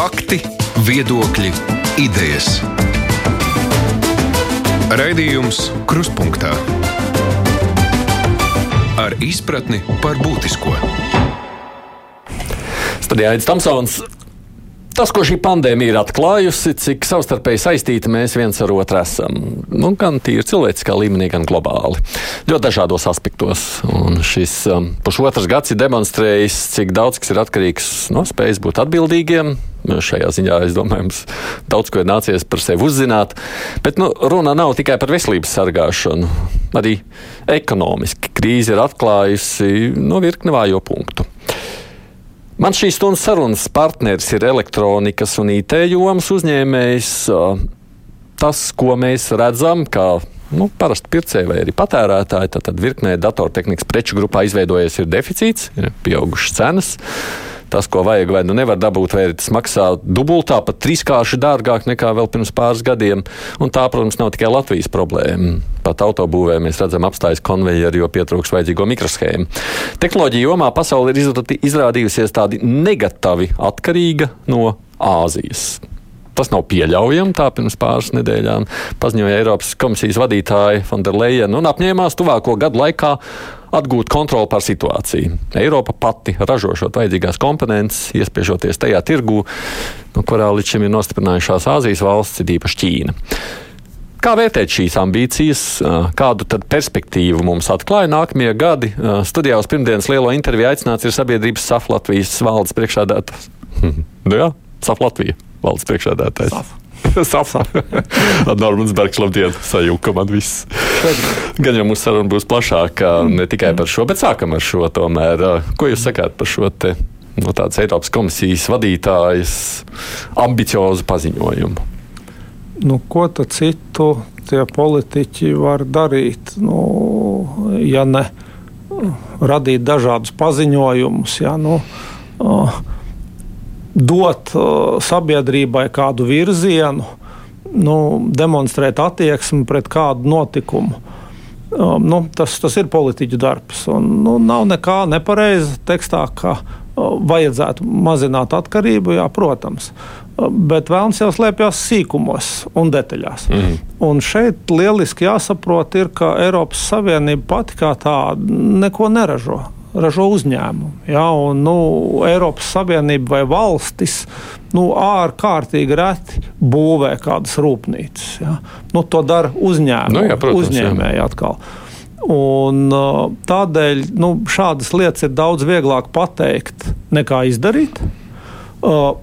Fakti, viedokļi, idejas. Raidījums Kruspunkta ar izpratni par būtisko. Studijā Aits Tamsons. Tas, ko šī pandēmija ir atklājusi, cik savstarpēji saistīti mēs viens ar otru esam. Nu, gan tīri cilvēciskā līmenī, gan globāli. Ļoti dažādos aspektos. Un šis um, pusotrs gads ir demonstrējis, cik daudz kas ir atkarīgs no spējas būt atbildīgiem. Šajā ziņā, es domāju, mums daudz ko ir nācies par sevi uzzināt. Bet nu, runa nav tikai par veselības sargāšanu. Arī ekonomiski krīze ir atklājusi no virkni vājo punktu. Man šīs stundas sarunas partneris ir elektronikas un IT jomas uzņēmējs. Tas, ko mēs redzam, kā nu, parasti pircēji vai arī patērētāji, tad, tad virknē datortehnikas preču grupā izveidojies deficīts, ir pieaugušas cenas tas, ko vajag, vai nu nevar dabūt, vai tas maksā dubultā, pat trīskārši dārgāk nekā vēl pirms pāris gadiem. Un tā, protams, nav tikai Latvijas problēma. Pat autobūvē mēs redzam apstājas konvejeri, jo pietrūks vajadzīgo mikroshēmu. Tehnoloģija jomā pasaule ir izrādījusies tādi negatīvi atkarīga no Āzijas. Tas nav pieļaujami. Tā pirms pāris nedēļām paziņoja Eiropas komisijas vadītāja Fonderleja un apņēmās tuvāko gadu laikā atgūt kontroli pār situāciju. Eiropa pati ražošot vajadzīgās komponentes, iespiežoties tajā tirgū, no kurā līdz šim ir nostiprinājušās Āzijas valsts, ir īpaši Ķīna. Kā vērtēt šīs ambīcijas, kādu perspektīvu mums atklāja nākamie gadi? Studijā uz pirmdienas lielo interviju aicināts ir sabiedrības SAF Latvijas valdes priekšādātājs. nu jā, SAF Latvija valdes priekšādātājs. Normāls Bergs, labdien, sajūta man viss. Gan jau mūsu saruna būs plašāka ne tikai par šo, bet sākam ar šo tomēr. Ko jūs sakāt par šo te no tādas Eiropas komisijas vadītājas ambiciozu paziņojumu? Nu, ko tad citu tie politiķi var darīt? Nu, ja ne radīt dažādus paziņojumus, ja, nu, uh, dot uh, sabiedrībai kādu virzienu, nu, demonstrēt attieksmi pret kādu notikumu. Um, nu, tas, tas ir politiķu darbs. Un, nu, nav nekā nepareiza tekstā, ka uh, vajadzētu mazināt atkarību, jā, protams. Uh, bet vēlams jau slēpjas sīkumos un detaļās. Mm. Un šeit lieliski jāsaprot, ir, ka Eiropas Savienība pati kā tāda neko neražo ražo uzņēmumi. Ja, un, nu, Eiropas Savienība vai valstis nu, ārkārtīgi reti būvē kādas rūpnīcas. Ja. Nu, to dara uzņēmumi, nu, jā, protams, uzņēmēji atkal. Un, tādēļ nu, šādas lietas ir daudz vieglāk pateikt nekā izdarīt. Uh,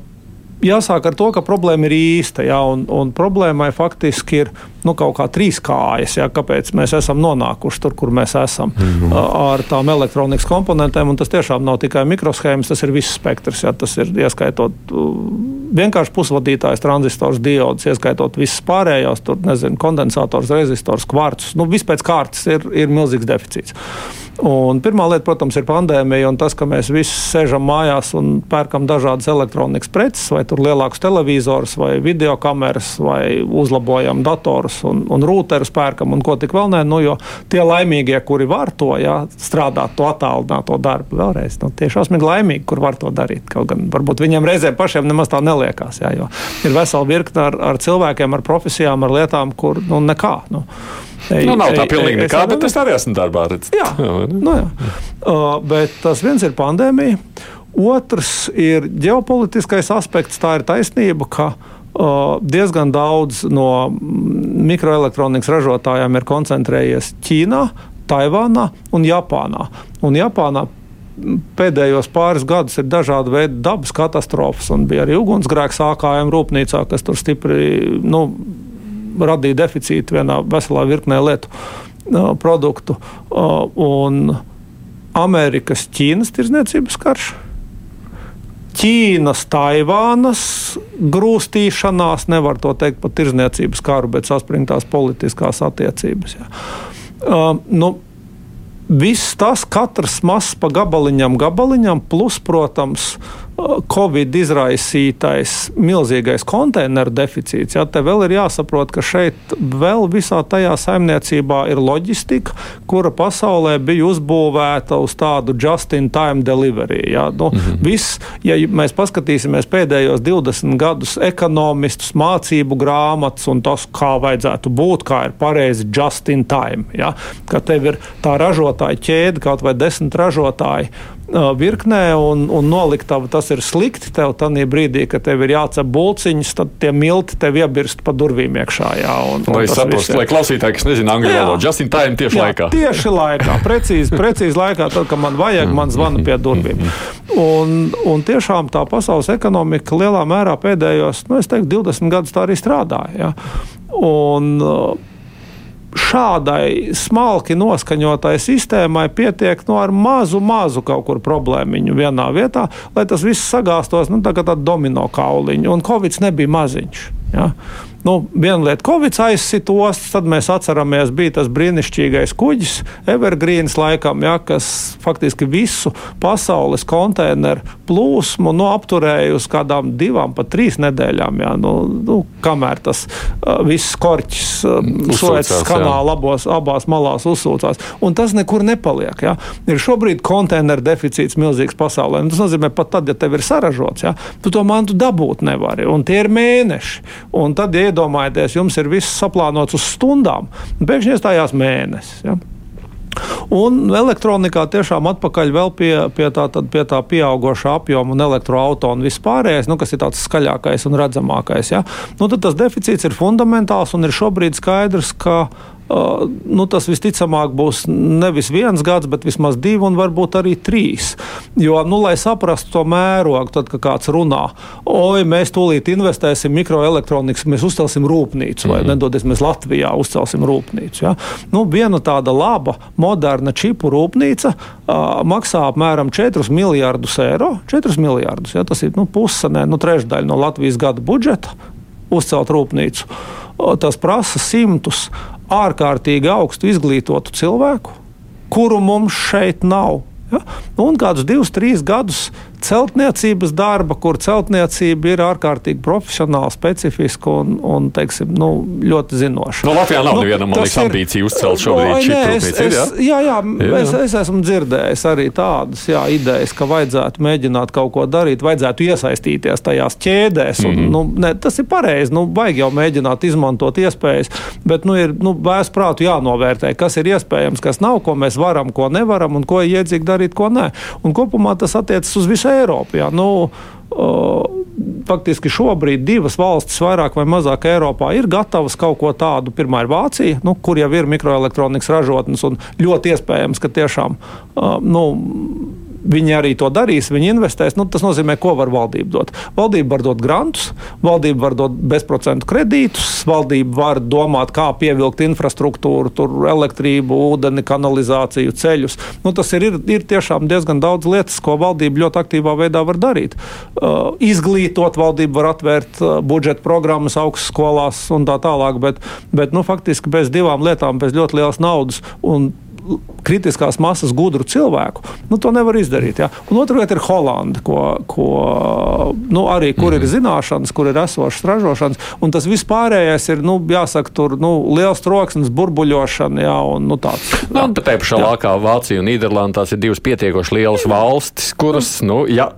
jāsāk ar to, ka problēma ir īsta. Jā, un, un problēmai faktiski ir nu, kaut kā trīs kājas, jā, kāpēc mēs esam nonākuši tur, kur mēs esam mm -hmm. ar tām elektronikas komponentēm. Tas tiešām nav tikai mikroshēmas, tas ir viss spektrs. Jā, tas ir ieskaitot vienkārši pusvadītājs, tranzistors, diods, ieskaitot visas pārējās, tur nezinu, kondensators, rezistors, kvarts. Nu, viss pēc kārtas ir, ir milzīgs deficīts. Un pirmā lieta, protams, ir pandēmija un tas, ka mēs visi sēžam mājās un pērkam dažādas elektronikas preces, vai tur lielākus televizorus, vai video kameras, vai uzlabojam datorus un, un rūterus pērkam un ko tik vēl nē. Nu, jo tie laimīgie, kuri var to jā, strādāt, to attālināto darbu, vēlreiz nu, tie šausmīgi laimīgi, kur var to darīt. Kaut gan varbūt viņiem reizēm pašiem nemaz tā neliekās. Jā, ir vesela virkne ar, ar cilvēkiem, ar profesijām, ar lietām, kur nu, nekā. Nu. Ej, nu, nav tā ej, pilnīgi nekā, bet es arī esmu darbā. Jā, jā, nu, jā. Uh, bet tas viens ir pandēmija, otrs ir ģeopolitiskais aspekts. Tā ir taisnība, ka uh, diezgan daudz no mikroelektronikas ražotājiem ir koncentrējies Ķīnā, Taivānā un Japānā. Un Japānā pēdējos pāris gadus ir dažādi veidi dabas katastrofas, un bija arī ugunsgrēks AKM rūpnīcā, kas tur stipri nu, radīja deficītu vienā veselā virknē lietu produktu. Un Amerikas Ķīnas tirzniecības karš. Ķīnas, Taivānas grūstīšanās, nevar to teikt par tirzniecības karu, bet saspringtās politiskās attiecības. Jā. Uh, nu, Viss tas, katrs mazs pa gabaliņam, gabaliņam, plus, protams, Covid izraisītais milzīgais konteineru deficīts. Jā, te vēl ir jāsaprot, ka šeit vēl visā tajā saimniecībā ir loģistika, kura pasaulē bija uzbūvēta uz tādu just-in-time delivery. Jā. Nu, mm -hmm. viss, ja mēs paskatīsimies pēdējos 20 gadus ekonomistus, mācību grāmatas un tas, kā vajadzētu būt, kā ir pareizi just-in-time. Ja? Ka tev ir tā ražotāja ķēde, kaut vai desmit ražotāji virknē un, un noliktavu tas ir slikti. Tev tādā brīdī, kad tev ir jācep bulciņas, tad tie milti tev iebirst pa durvīm iekšā. Jā, un, lai saprastu, lai klausītāji, kas nezina angļu valodu, just in time tieši jā, laikā. Tieši laikā, precīzi, precīzi laikā, tad, kad man vajag, man zvana pie durvīm. Un, un tiešām tā pasaules ekonomika lielā mērā pēdējos, nu, es teiktu, 20 gadus tā arī strādāja. Ja? Un, šādai smalki noskaņotai sistēmai pietiek nu, ar mazu, mazu kaut kur problēmiņu vienā vietā, lai tas viss sagāstos nu, tā kā tāda domino kauliņa. Un Covid nebija maziņš. Ja? Nu, viena lieta, Covid aizsita ostas, tad mēs atceramies, bija tas brīnišķīgais kuģis, Evergreen laikam, ja, kas faktiski visu pasaules konteineru plūsmu nu, apturēja uz kādām divām, pat trīs nedēļām. Ja, nu, nu, kamēr tas uh, viss korķis uh, Suecas kanāla abos, abās malās uzsūcās. Un tas nekur nepaliek. Ja. Ir šobrīd konteineru deficīts milzīgs pasaulē. Un tas nozīmē, pat tad, ja tev ir saražots, ja, tu to mantu dabūt nevari. Un tie ir mēneši. Un tad, ja iedomājieties, jums ir viss saplānots uz stundām, un pēkšņi iestājās mēnesis. Ja? Un elektronikā tiešām atpakaļ pie, pie, tā, pie tā pieaugušā apjoma un elektroautorāta un vispārējais, nu, kas ir tāds skaļākais un redzamākais. Ja? Nu, tad tas deficīts ir fundamentāls un ir šobrīd skaidrs, ka nu, tas visticamāk būs nevis viens gads, bet vismaz divi un varbūt arī trīs. Jo, nu, lai saprastu to mērogu, tad, kad kāds runā, oi, mēs tūlīt investēsim mikroelektronikas, mēs uzcelsim rūpnīcu, vai mm. nedodies, mēs Latvijā uzcelsim rūpnīcu. Ja? Nu, viena tāda laba, moderna čipu rūpnīca uh, maksā apmēram 4 miljardus eiro. 4 miljardus, ja? tas ir nu, pusanē, nu, trešdaļa no Latvijas gada budžeta uzcelt rūpnīcu. Tas prasa simtus ārkārtīgi augstu izglītotu cilvēku, kuru mums šeit nav. Ja? Un kādus divus, trīs gadus celtniecības darba, kur celtniecība ir ārkārtīgi profesionāla, specifiska un, un teiksim, nu, ļoti zinoša. No nu, Latvijā nav nu, nevienam, man liekas, ambīcija uzcelt šobrīd šī rūpnīca. Jā, jā, jā, es, es esmu dzirdējis arī tādas jā, idejas, ka vajadzētu mēģināt kaut ko darīt, vajadzētu iesaistīties tajās ķēdēs. Un, mm -hmm. nu, ne, tas ir pareizi, nu, vajag jau mēģināt izmantot iespējas, bet nu, ir nu, vēsprātu jānovērtē, kas ir iespējams, kas nav, ko mēs varam, ko nevaram un ko iedzīgi darīt, ko nē. Un kopumā tas attiecas uz visu Eiropu. Jā. Nu, uh, faktiski šobrīd divas valstis, vairāk vai mazāk Eiropā, ir gatavas kaut ko tādu. Pirmā ir Vācija, nu, kur jau ir mikroelektronikas ražotnes, un ļoti iespējams, ka tiešām uh, nu, Viņi arī to darīs, viņi investēs. Nu, tas nozīmē, ko var valdība dot. Valdība var dot grantus, valdība var dot bezprocentu kredītus, valdība var domāt, kā pievilkt infrastruktūru, elektrību, ūdeni, kanalizāciju, ceļus. Nu, tas ir, ir, ir tiešām diezgan daudz lietas, ko valdība ļoti aktīvā veidā var darīt. Uh, izglītot valdību var atvērt uh, budžeta programmas augstskolās un tā tālāk, bet, bet nu, faktiski bez divām lietām, bez ļoti lielas naudas un kritiskās masas gudru cilvēku, nu, to nevar izdarīt. Ja? Un otra lieta ir Holanda, ko, ko, nu, arī, kur mm. ir mhm. zināšanas, kur ir esošas ražošanas. Un tas vispārējais ir, nu, jāsaka, tur nu, liels troksnis, burbuļošana. Ja, un, nu, tāds, nu, un tā pašā laikā Vācija un Nīderlanda tās ir divas pietiekoši lielas valstis, kuras, nu, ja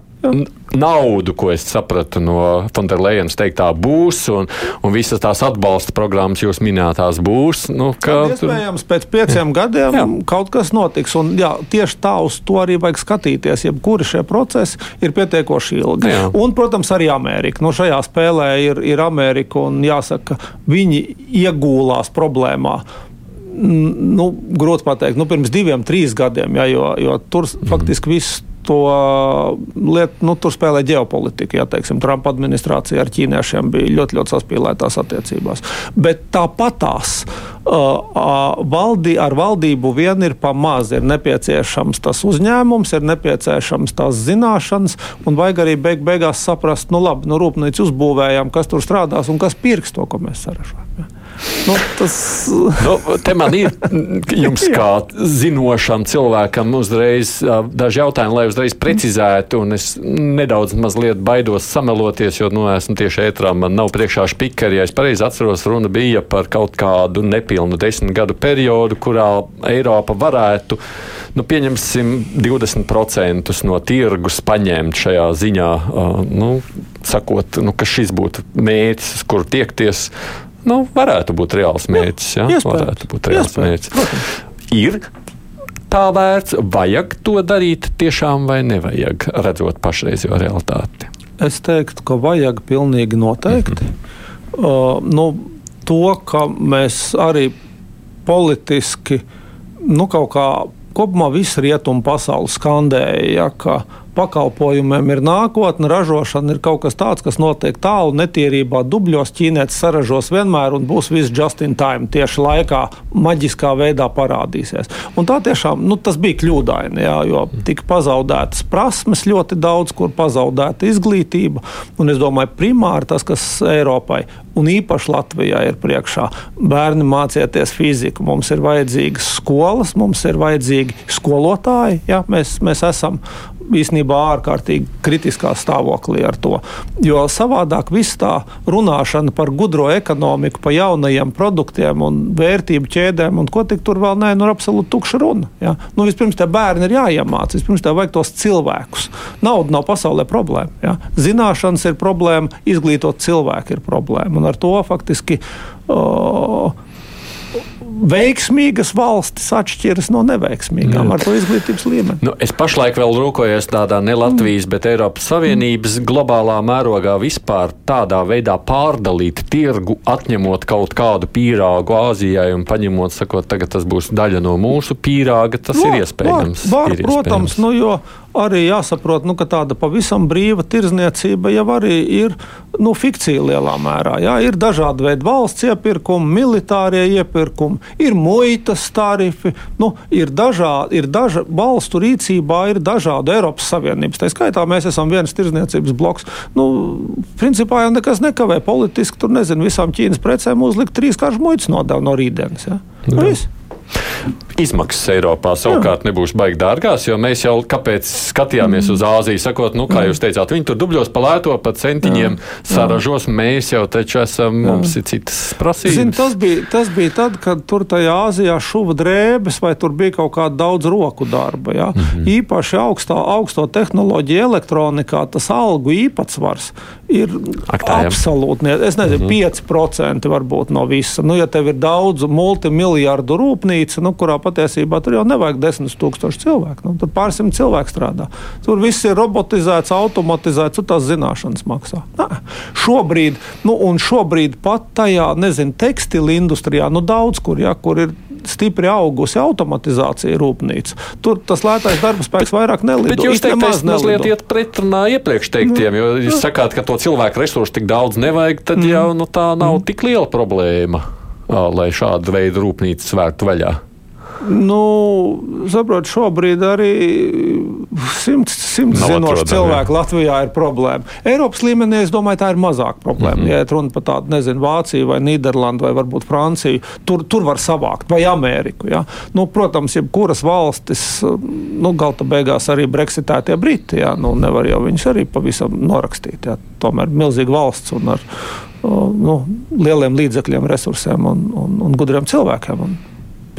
naudu, ko es sapratu no Fonderlejas teiktā, būs, un, un visas tās atbalsta programmas jūs minētās būs. Nu, ka... Iespējams, pēc pieciem gadiem jā. kaut kas notiks, un jā, tieši tā uz to arī vajag skatīties. Jebkuri šie procesi ir pietiekoši ilgi. Jā. Un, protams, arī Amerika. Nu, šajā spēlē ir, ir Amerika, un jāsaka, viņi iegūlās problēmā nu, grūti pateikt, nu, pirms diviem, trīs gadiem, ja, jo, jo tur mm. faktiski viss to lietu, nu, tur spēlē ģeopolitika. Ja, teiksim, Trumpa administrācija ar ķīniešiem bija ļoti, ļoti saspīlētās attiecībās. Bet tāpatās valdī, ar valdību vien ir pamaz. Ir nepieciešams tas uzņēmums, ir nepieciešams tās zināšanas, un vajag arī beig beigās saprast, nu labi, nu rūpnīcu uzbūvējām, kas tur strādās un kas pirks to, ko mēs saražojam. Ja. Nu, tas nu, te man ir jums, kā zinošam cilvēkam, uzreiz daži jautājumi, lai uzreiz precizētu. Es nedaudz baidos sameloties, jo nu, esmu tieši ētrā. Man nav priekšā spīkeri. Ja es pareizi atceros, runa bija par kaut kādu nepilnu desmit gadu periodu, kurā Eiropa varētu, nu, pieņemsim, 20% no tirgus paņemt šajā ziņā. Nu, sakot, nu, ka šis būtu mērķis, uz kuru tiekties nu, varētu būt reāls mērķis. Ja? Iespējams. Varētu būt reāls mērķis. Ir tā vērts, vajag to darīt tiešām vai nevajag, redzot pašreizējo realitāti? Es teiktu, ka vajag pilnīgi noteikti. Mm -hmm. uh, nu, to, ka mēs arī politiski nu, kaut kā kopumā visa rietumu pasaule skandēja, ja, ka pakalpojumiem ir nākotne, ražošana ir kaut kas tāds, kas notiek tālu, netīrībā, dubļos. Ķīnietis saražos vienmēr un būs viss just in time, tieši laikā, maģiskā veidā parādīsies. Un tā tiešām nu, bija kļūdaini, jā, jo tika pazaudētas prasmes ļoti daudz, kur pazaudēta izglītība. Un es domāju, primāri tas, kas Eiropai un īpaši Latvijā ir priekšā, bērni mācieties fiziku. Mums ir vajadzīgas skolas, mums ir vajadzīgi skolotāji. Jā, mēs, mēs esam īstenībā ārkārtīgi kritiskā stāvoklī ar to. Jo savādāk viss tā runāšana par gudro ekonomiku, par jaunajiem produktiem un vērtību ķēdēm, un ko tik tur vēl nē, nu ir absolūti tukša runa. Ja? Nu, vispirms te bērni ir jāiemācās, vispirms te vajag tos cilvēkus. Nauda nav pasaulē problēma. Ja? Zināšanas ir problēma, izglītot cilvēku ir problēma. Un ar to faktiski. Uh, veiksmīgas valstis atšķiras no neveiksmīgām Jā. ar to izglītības līmeni. Nu, es pašlaik vēl rūkojos tādā ne Latvijas, mm. bet Eiropas Savienības mm. globālā mērogā vispār tādā veidā pārdalīt tirgu, atņemot kaut kādu pīrāgu Āzijai un paņemot, sakot, tagad tas būs daļa no mūsu pīrāga, tas no, ir iespējams. Var, var, ir protams, iespējams. nu, jo arī jāsaprot, nu, ka tāda pavisam brīva tirzniecība jau arī ir nu, fikcija lielā mērā. Jā. Ir dažādi veidi valsts iepirkumi, militārie iepirkumi, ir muitas tarifi, nu, ir dažādi, ir daža, valstu rīcībā ir dažādi Eiropas Savienības. Tā skaitā mēs esam viens tirzniecības bloks. Nu, principā jau nekas nekavē politiski, tur nezinu, visām Ķīnas precēm uzlikt trīs kāršu muitas nodevu no rītdienas. Ja? Nu, Izmaksas Eiropā savukārt nebūs baigi dārgās, jo mēs jau kāpēc skatījāmies uz Āziju, sakot, nu, kā jūs teicāt, viņi tur dubļos palēto pa centiņiem jā, saražos, mēs jau taču esam, jā. mums ir citas prasības. Zin, tas, bija, tas bija tad, kad tur tajā Āzijā šuva drēbes vai tur bija kaut kāda daudz roku darba. Ja? Mm -hmm. Īpaši augstā, augsto tehnoloģiju elektronikā tas algu īpatsvars ir absolūti, es nezinu, mm -hmm. 5% varbūt no visa. Nu, ja tev ir daudz multimiljardu rūpnīca, nu, kurā patiesībā tur jau nevajag desmit tūkstoši cilvēku. Nu, tur pārsimt cilvēku strādā. Tur viss ir robotizēts, automatizēts, un tās zināšanas maksā. Nā. Šobrīd, nu, un šobrīd pat tajā, nezinu, tekstilu industrijā, nu, daudz kur, ja, kur ir stipri augusi automatizācija rūpnīca. Tur tas lētais darba spēks vairāk nelido. Bet jūs teikt, mazliet iet pretrunā iepriekš teiktiem, jo jūs sakāt, ka to cilvēku resursu tik daudz nevajag, tad mm. jau nu, tā nav mm. tik liela problēma, lai šādu veidu rūpnīcas vērtu vaļā. Nu, saprot, šobrīd arī simts, simts zinoši cilvēki Latvijā ir problēma. Eiropas līmenī, es domāju, tā ir mazāka problēma. Mm -hmm. Ja runa par tādu, nezinu, Vāciju vai Nīderlandu vai varbūt Franciju, tur, tur var savākt, vai Ameriku. Ja? Nu, protams, jebkuras valstis, nu, galta beigās arī breksitētie Briti, ja? nu, nevar jau viņus arī pavisam norakstīt. Ja? Tomēr milzīga valsts un ar nu, lieliem līdzekļiem, resursiem un, un, un gudriem cilvēkiem. Un,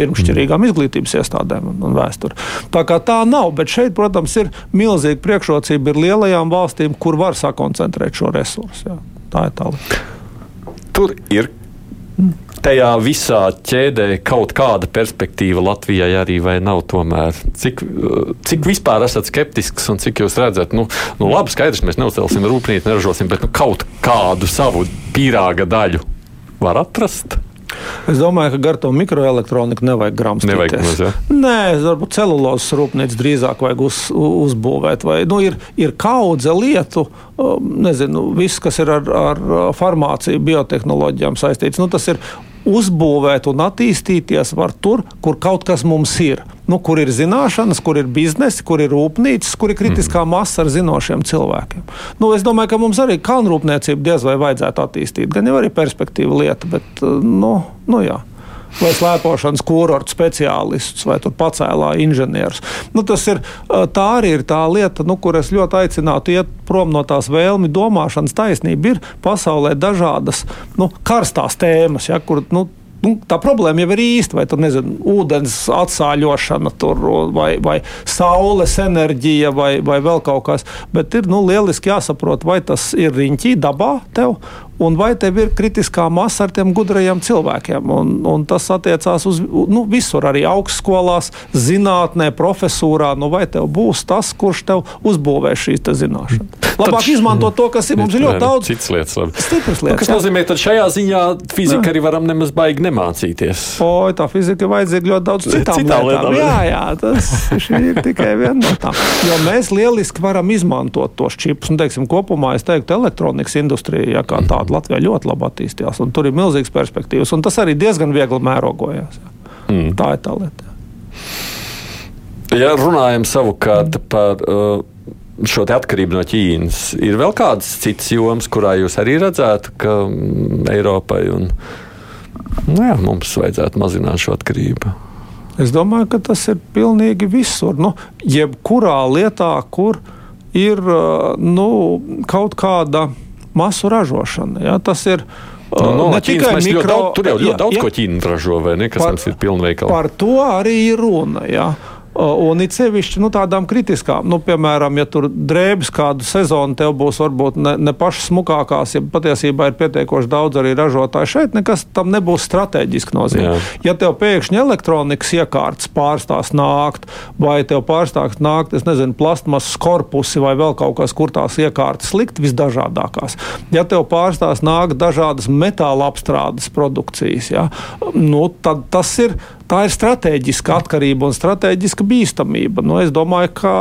pirmšķirīgām izglītības iestādēm un, un vēsturi. Tā kā tā nav, bet šeit, protams, ir milzīga priekšrocība ir lielajām valstīm, kur var sakoncentrēt šo resursu. Jā. Tā ir tā lieta. Tur ir tajā visā ķēdē kaut kāda perspektīva Latvijai arī vai nav tomēr? Cik, cik vispār esat skeptisks un cik jūs redzat, nu, nu labi, skaidrs, mēs neuzcelsim rūpnīcu, neražosim, bet nu, kaut kādu savu pīrāga daļu var atrast? Es domāju, ka gar to mikroelektroniku nevajag gramstīties. Nevajag maz, ja? Nē, varbūt celulozes rūpnīcu drīzāk vajag uz, uzbūvēt. Vai, nu, ir, ir kaudze lietu, um, nezinu, viss, kas ir ar, ar farmāciju, biotehnoloģijām saistīts. Nu, tas ir uzbūvēt un attīstīties var tur, kur kaut kas mums ir. Nu, kur ir zināšanas, kur ir biznesi, kur ir rūpnīcas, kur ir kritiskā mm. masa ar zinošiem cilvēkiem. Nu, es domāju, ka mums arī kalnrūpniecību diez vai vajadzētu attīstīt. Gan jau arī perspektīva lieta, bet nu, nu jā vai slēpošanas kurortu speciālistus, vai pacēlā inženierus. Nu, ir, tā arī ir tā lieta, nu, kur es ļoti aicinātu iet prom no tās vēlmi domāšanas. Taisnība ir pasaulē dažādas nu, karstās tēmas, ja, kur nu, nu, tā problēma jau ir īsta. Vai tur nezinu, ūdens atsāļošana, tur, vai, vai saules enerģija, vai, vai vēl kaut kas. Bet ir nu, lieliski jāsaprot, vai tas ir riņķī dabā tev, un vai tev ir kritiskā masa ar tiem gudrajiem cilvēkiem. Un, un tas attiecās uz nu, visur, arī augstskolās, zinātnē, profesūrā. Nu, vai tev būs tas, kurš tev uzbūvēs šīs zināšanas? Labāk Tad, izmantot to, kas ir mums ļoti daudz. Citas lietas, labi. Stipras lietas. Nu, kas jā. nozīmē, ka šajā ziņā fizika arī varam nemaz baigi nemācīties. O, tā fizika ir vajadzīga ļoti daudz citām Citā lietām. lietām. Jā, jā, tas ir tikai viena no tām. Jo mēs lieliski varam izmantot tos čipus. Nu, teiksim, kopumā es teiktu, elektronikas industrija, ja kā tāda Latvijā ļoti labi attīstījās. Tur ir milzīgas perspektīvas, un tas arī diezgan viegli mērogojās. Mm. Tā ir tā lieta. Ja runājam savukārt par uh, šo atkarību no Ķīnas, ir vēl kādas citas jomas, kurā jūs arī redzētu, ka mm, Eiropai un nu jā, mums vajadzētu mazināt šo atkarību? Es domāju, ka tas ir pilnīgi visur. Nu, jebkurā lietā, kur ir uh, nu, kaut kāda masu ražošana. Ja? Tas ir Nu, no, ne tikai mikro... daudz, tur jau ļoti jā, daudz jā. ko Ķīna ražo, vai ne? Kas par, mums ir pilnveikali. Par to arī ir runa. Jā. Un it sevišķi nu, tādām kritiskām, nu, piemēram, ja tur drēbes kādu sezonu tev būs varbūt ne, ne pašas smukākās, ja patiesībā ir pietiekoši daudz arī ražotāju šeit, nekas tam nebūs strateģiski nozīme. Jā. Ja tev pēkšņi elektronikas iekārtas pārstās nākt, vai tev pārstās nākt, es nezinu, plastmasas korpusi vai vēl kaut kas, kur tās iekārtas likt visdažādākās. Ja tev pārstās nākt dažādas metāla apstrādes produkcijas, ja, nu, tad tas ir tā ir strateģiska atkarība un strateģiska bīstamība. Nu, es domāju, ka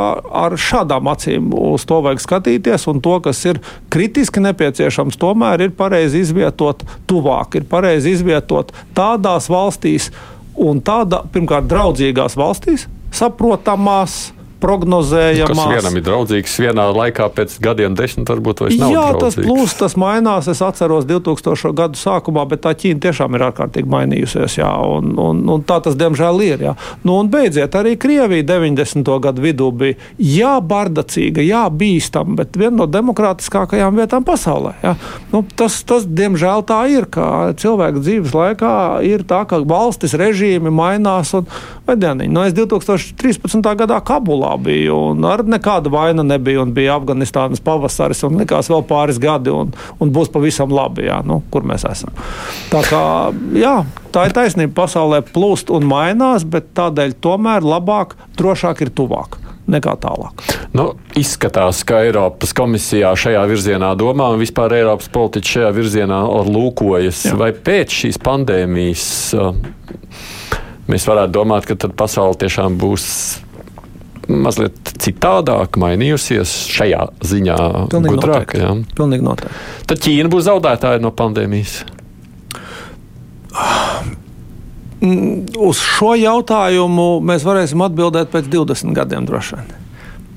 ar šādām acīm uz to vajag skatīties, un to, kas ir kritiski nepieciešams, tomēr ir pareizi izvietot tuvāk, ir pareizi izvietot tādās valstīs un tādā, pirmkārt, draudzīgās valstīs, saprotamās prognozējamās. Kas vienam ir draudzīgs, vienā laikā pēc gadiem, desmit varbūt vairs nav. Jā, draudzīgs. tas plūst, tas mainās. Es atceros 2000. gadu sākumā, bet tā Ķīna tiešām ir ārkārtīgi mainījusies. Jā, un, un, un tā tas diemžēl ir. Jā. Nu, un beidziet, arī Krievija 90. gadu vidū bija jā, bardacīga, jā, bīstama, bet viena no demokrātiskākajām vietām pasaulē. Jā. Nu, tas, tas, diemžēl, tā ir, ka cilvēka dzīves laikā ir tā, ka valstis režīmi mainās. Un, Medianiņi. Nu, es 2013. gadā Kabulā biju, un ar nekāda vaina nebija, un bija Afganistānas pavasaris, un likās vēl pāris gadi, un, un būs pavisam labi, jā, nu, kur mēs esam. Tā kā, jā, tā ir taisnība, pasaulē plūst un mainās, bet tādēļ tomēr labāk, drošāk ir tuvāk nekā tālāk. Nu, izskatās, ka Eiropas komisijā šajā virzienā domā un vispār Eiropas politiķi šajā virzienā lūkojas. Jā. Vai pēc šīs pandēmijas mēs varētu domāt, ka pasaule tiešām būs mazliet citādāk mainījusies šajā ziņā. Pilnīgi gudrāk, noteikti. Pilnīgi noteikti. Tad Ķīna būs zaudētāja no pandēmijas. Mm, uz šo jautājumu mēs varēsim atbildēt pēc 20 gadiem droši vien.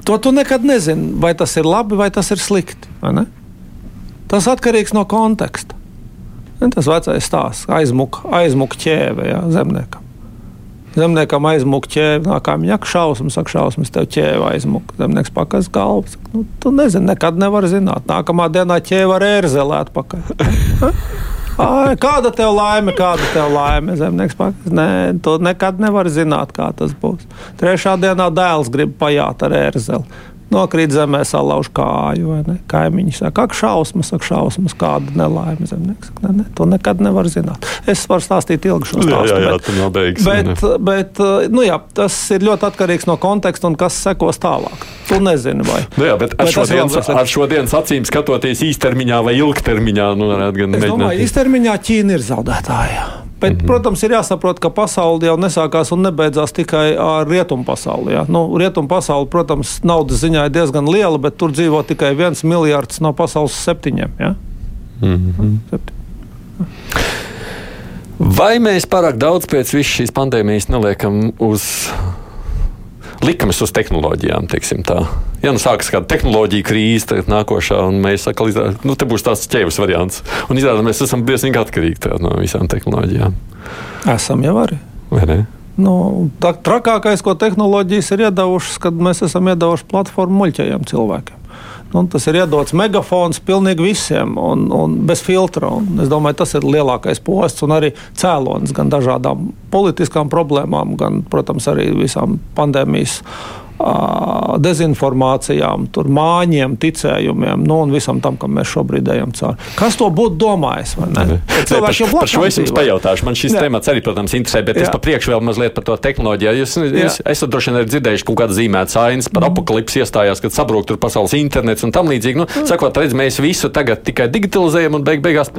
To tu nekad nezini, vai tas ir labi vai tas ir slikti. Tas atkarīgs no konteksta. Tas vecais stāsts, aizmuka aizmuk ķēve jā, zemniekam. Zemniekam aizmuka ķēve, nākā viņa šausmas, saka, šausmas, tev ķēve aizmuka. Zemnieks pakaļ galvu. Nu, tu nezini, nekad nevar zināt. Nākamā dienā ķēve ar ērzelēt pakaļ. Ai, kāda tev laime, kāda tev laime? Zemnieks pakaļ. Nē, tu nekad nevar zināt, kā tas būs. Trešā dienā dēls grib pajāt ar ērzeli nokrīt zemē, salauž kāju. Kaimiņš saka, ak, šausmas, ak, šausmas, kāda nelaime. Zemnieks saka, ne, ne, to nekad nevar zināt. Es varu stāstīt ilgi šo stāstu. Jā, jā, jā bet, beigas, bet, bet nu, jā, tas ir ļoti atkarīgs no konteksta un kas sekos tālāk. Tu nezini, vai. Nu, jā, bet ar, vai šodienas, ar šodienas acīm skatoties īstermiņā vai ilgtermiņā, nu, gan. Es domāju, īstermiņā Ķīna ir zaudētāja. Bet, mm -hmm. Protams, ir jāsaprot, ka pasaule jau nesākās un nebeidzās tikai ar rietumu pasauli. Ja? Nu, rietumu pasaule, protams, naudas ziņā ir diezgan liela, bet tur dzīvo tikai viens miljards no pasaules septiņiem. Ja? Mm -hmm. Septiņ. Vai mēs pārāk daudz pēc šīs pandēmijas neliekam uz likamies uz tehnoloģijām, tā? Ja nu sākas kāda tehnoloģija krīze, tad nākošā, un mēs sakām, nu, te būs tāds ķēves variants. Un izrādās, mēs esam diezgan atkarīgi no visām tehnoloģijām. Esam jau arī. Vai ne? Nu, tā trakākais, ko tehnoloģijas ir iedavušas, kad mēs esam iedavuši platformu muļķajiem cilvēkiem. Nu, tas ir iedots megafons pilnīgi visiem un, un bez filtra. Un es domāju, tas ir lielākais posts un arī cēlonis gan dažādām politiskām problēmām, gan, protams, arī visām pandēmijas dezinformācijām, māņiem, ticējumiem nu, un visam tam, kam mēs šobrīd ejam cauri. Kas to būtu domājis? Cilvēks jau par šo es jums pajautāšu. Man šis Jā. temats arī, protams, interesē, bet Jā. es pa priekšu vēl mazliet par to tehnoloģiju. Jūs, jūs esat droši vien dzirdējuši kaut kādas zīmētas ainas par mm. apakalipsi iestājās, kad sabrūk tur pasaules internets un tam līdzīgi. Nu, mm. Sakot, redz, mēs visu tagad tikai digitalizējam un beig beigās.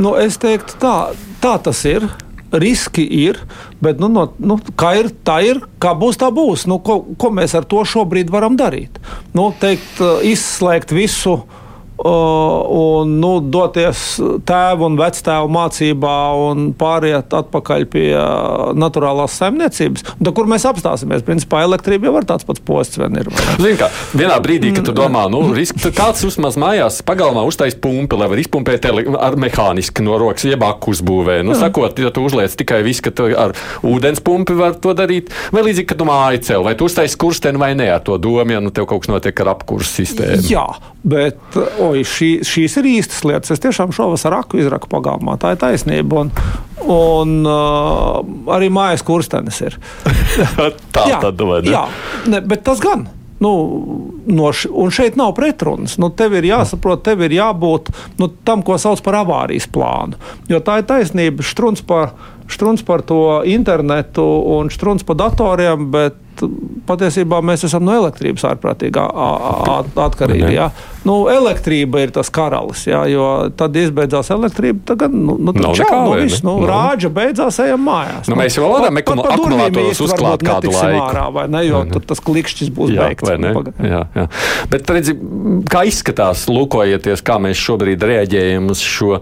Nu, es teiktu, tā, tā tas ir riski ir, bet nu, no, nu, kā ir, tā ir, kā būs, tā būs. Nu, ko, ko mēs ar to šobrīd varam darīt? Nu, teikt, izslēgt visu un nu, doties tēva un vectēva mācībā un pāriet atpakaļ pie naturālās saimniecības. Un, kur mēs apstāsimies? Principā elektrība jau ir tāds pats posts. Vien ir, Zin, kā, vienā brīdī, kad tu domā, nu, risk, kāds uzmaz mājās pagalmā uztais pumpi, lai var izpumpēt ar mehāniski no rokas, jeb aku uzbūvē. Nu, sakot, ja tu uzliec tikai visu, ka ar ūdens pumpi var to darīt, vai līdzīgi, ka tu māji cel, vai tu uztais kursteni vai nē ar to domu, ja nu, tev kaut kas notiek ar apkursu sistēmu. Jā, bet. O, oj, šī, šīs ir īstas lietas. Es tiešām šovasar aku izraku pagalmā. Tā ir taisnība. Un, un uh, arī mājas kurstenis ir. tā jā, tad, vai ne? Jā, ne, bet tas gan. Nu, no š, un šeit nav pretrunas. Nu, tev ir jāsaprot, tev ir jābūt nu, tam, ko sauc par avārijas plānu. Jo tā ir taisnība. Štruns par, štruns par to internetu un štruns par datoriem, bet patiesībā mēs esam no elektrības ārprātīgi atkarīgi. Jā. Nu, elektrība ir tas karalis, jā, jo tad izbeidzās elektrība. Tagad, nu, nu, Nav čau, nekā, nu, viss, nu, no. rāģa beidzās, ejam mājās. Nu, nu, mēs jau varam akumulātorus uzklāt kādu laiku. Ārā, vai ne, jo tad tas klikšķis būs jā, beigts. Nu, jā, jā. Bet redzi, kā izskatās, lūkojieties, kā mēs šobrīd reaģējam uz šo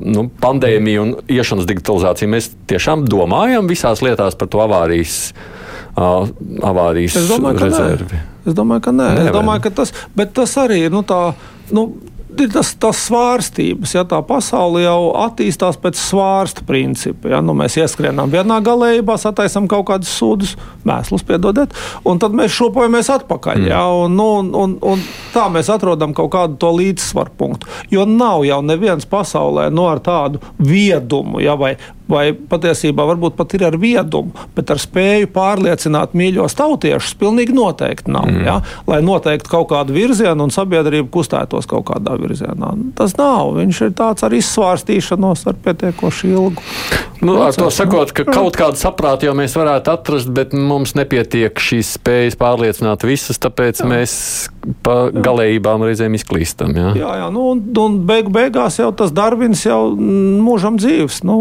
nu, pandēmiju un iešanas digitalizāciju. Mēs tiešām domājam visās lietās par to avārijas avārijas es domāju, rezervi. Nē. Es domāju, ka nē. nē es domāju, ka tas, tas arī ir nu, tā. Nu, ir tas, tas svārstības. Ja, tā pasaule jau attīstās pēc svārsta principa. Ja, nu, mēs ieskrienam vienā galējībā, sataisam kaut kādus sūdus, mēslus, piedodiet, un tad mēs šopojamies atpakaļ. Mm. Ja, un, nu, un, un, un tā mēs atrodam kaut kādu to līdzsvaru punktu. Jo nav jau neviens pasaulē no nu, ar tādu viedumu ja, vai, vai patiesībā varbūt pat ir ar viedumu, bet ar spēju pārliecināt mīļos tautiešus, pilnīgi noteikti nav. Mm. Ja? Lai noteikti kaut kādu virzienu un sabiedrība kustētos kaut kādā virzienā. Tas nav. Viņš ir tāds ar izsvārstīšanos ar pietiekoši ilgu. Nu, ar to sakot, ka kaut kādu saprātu jau mēs varētu atrast, bet mums nepietiek šīs spējas pārliecināt visus, tāpēc jā. mēs pa galējībām reizēm izklīstam. Jā, jā, jā nu, un, un beig, beigās jau tas Darvins jau mūžam dzīves. Nu,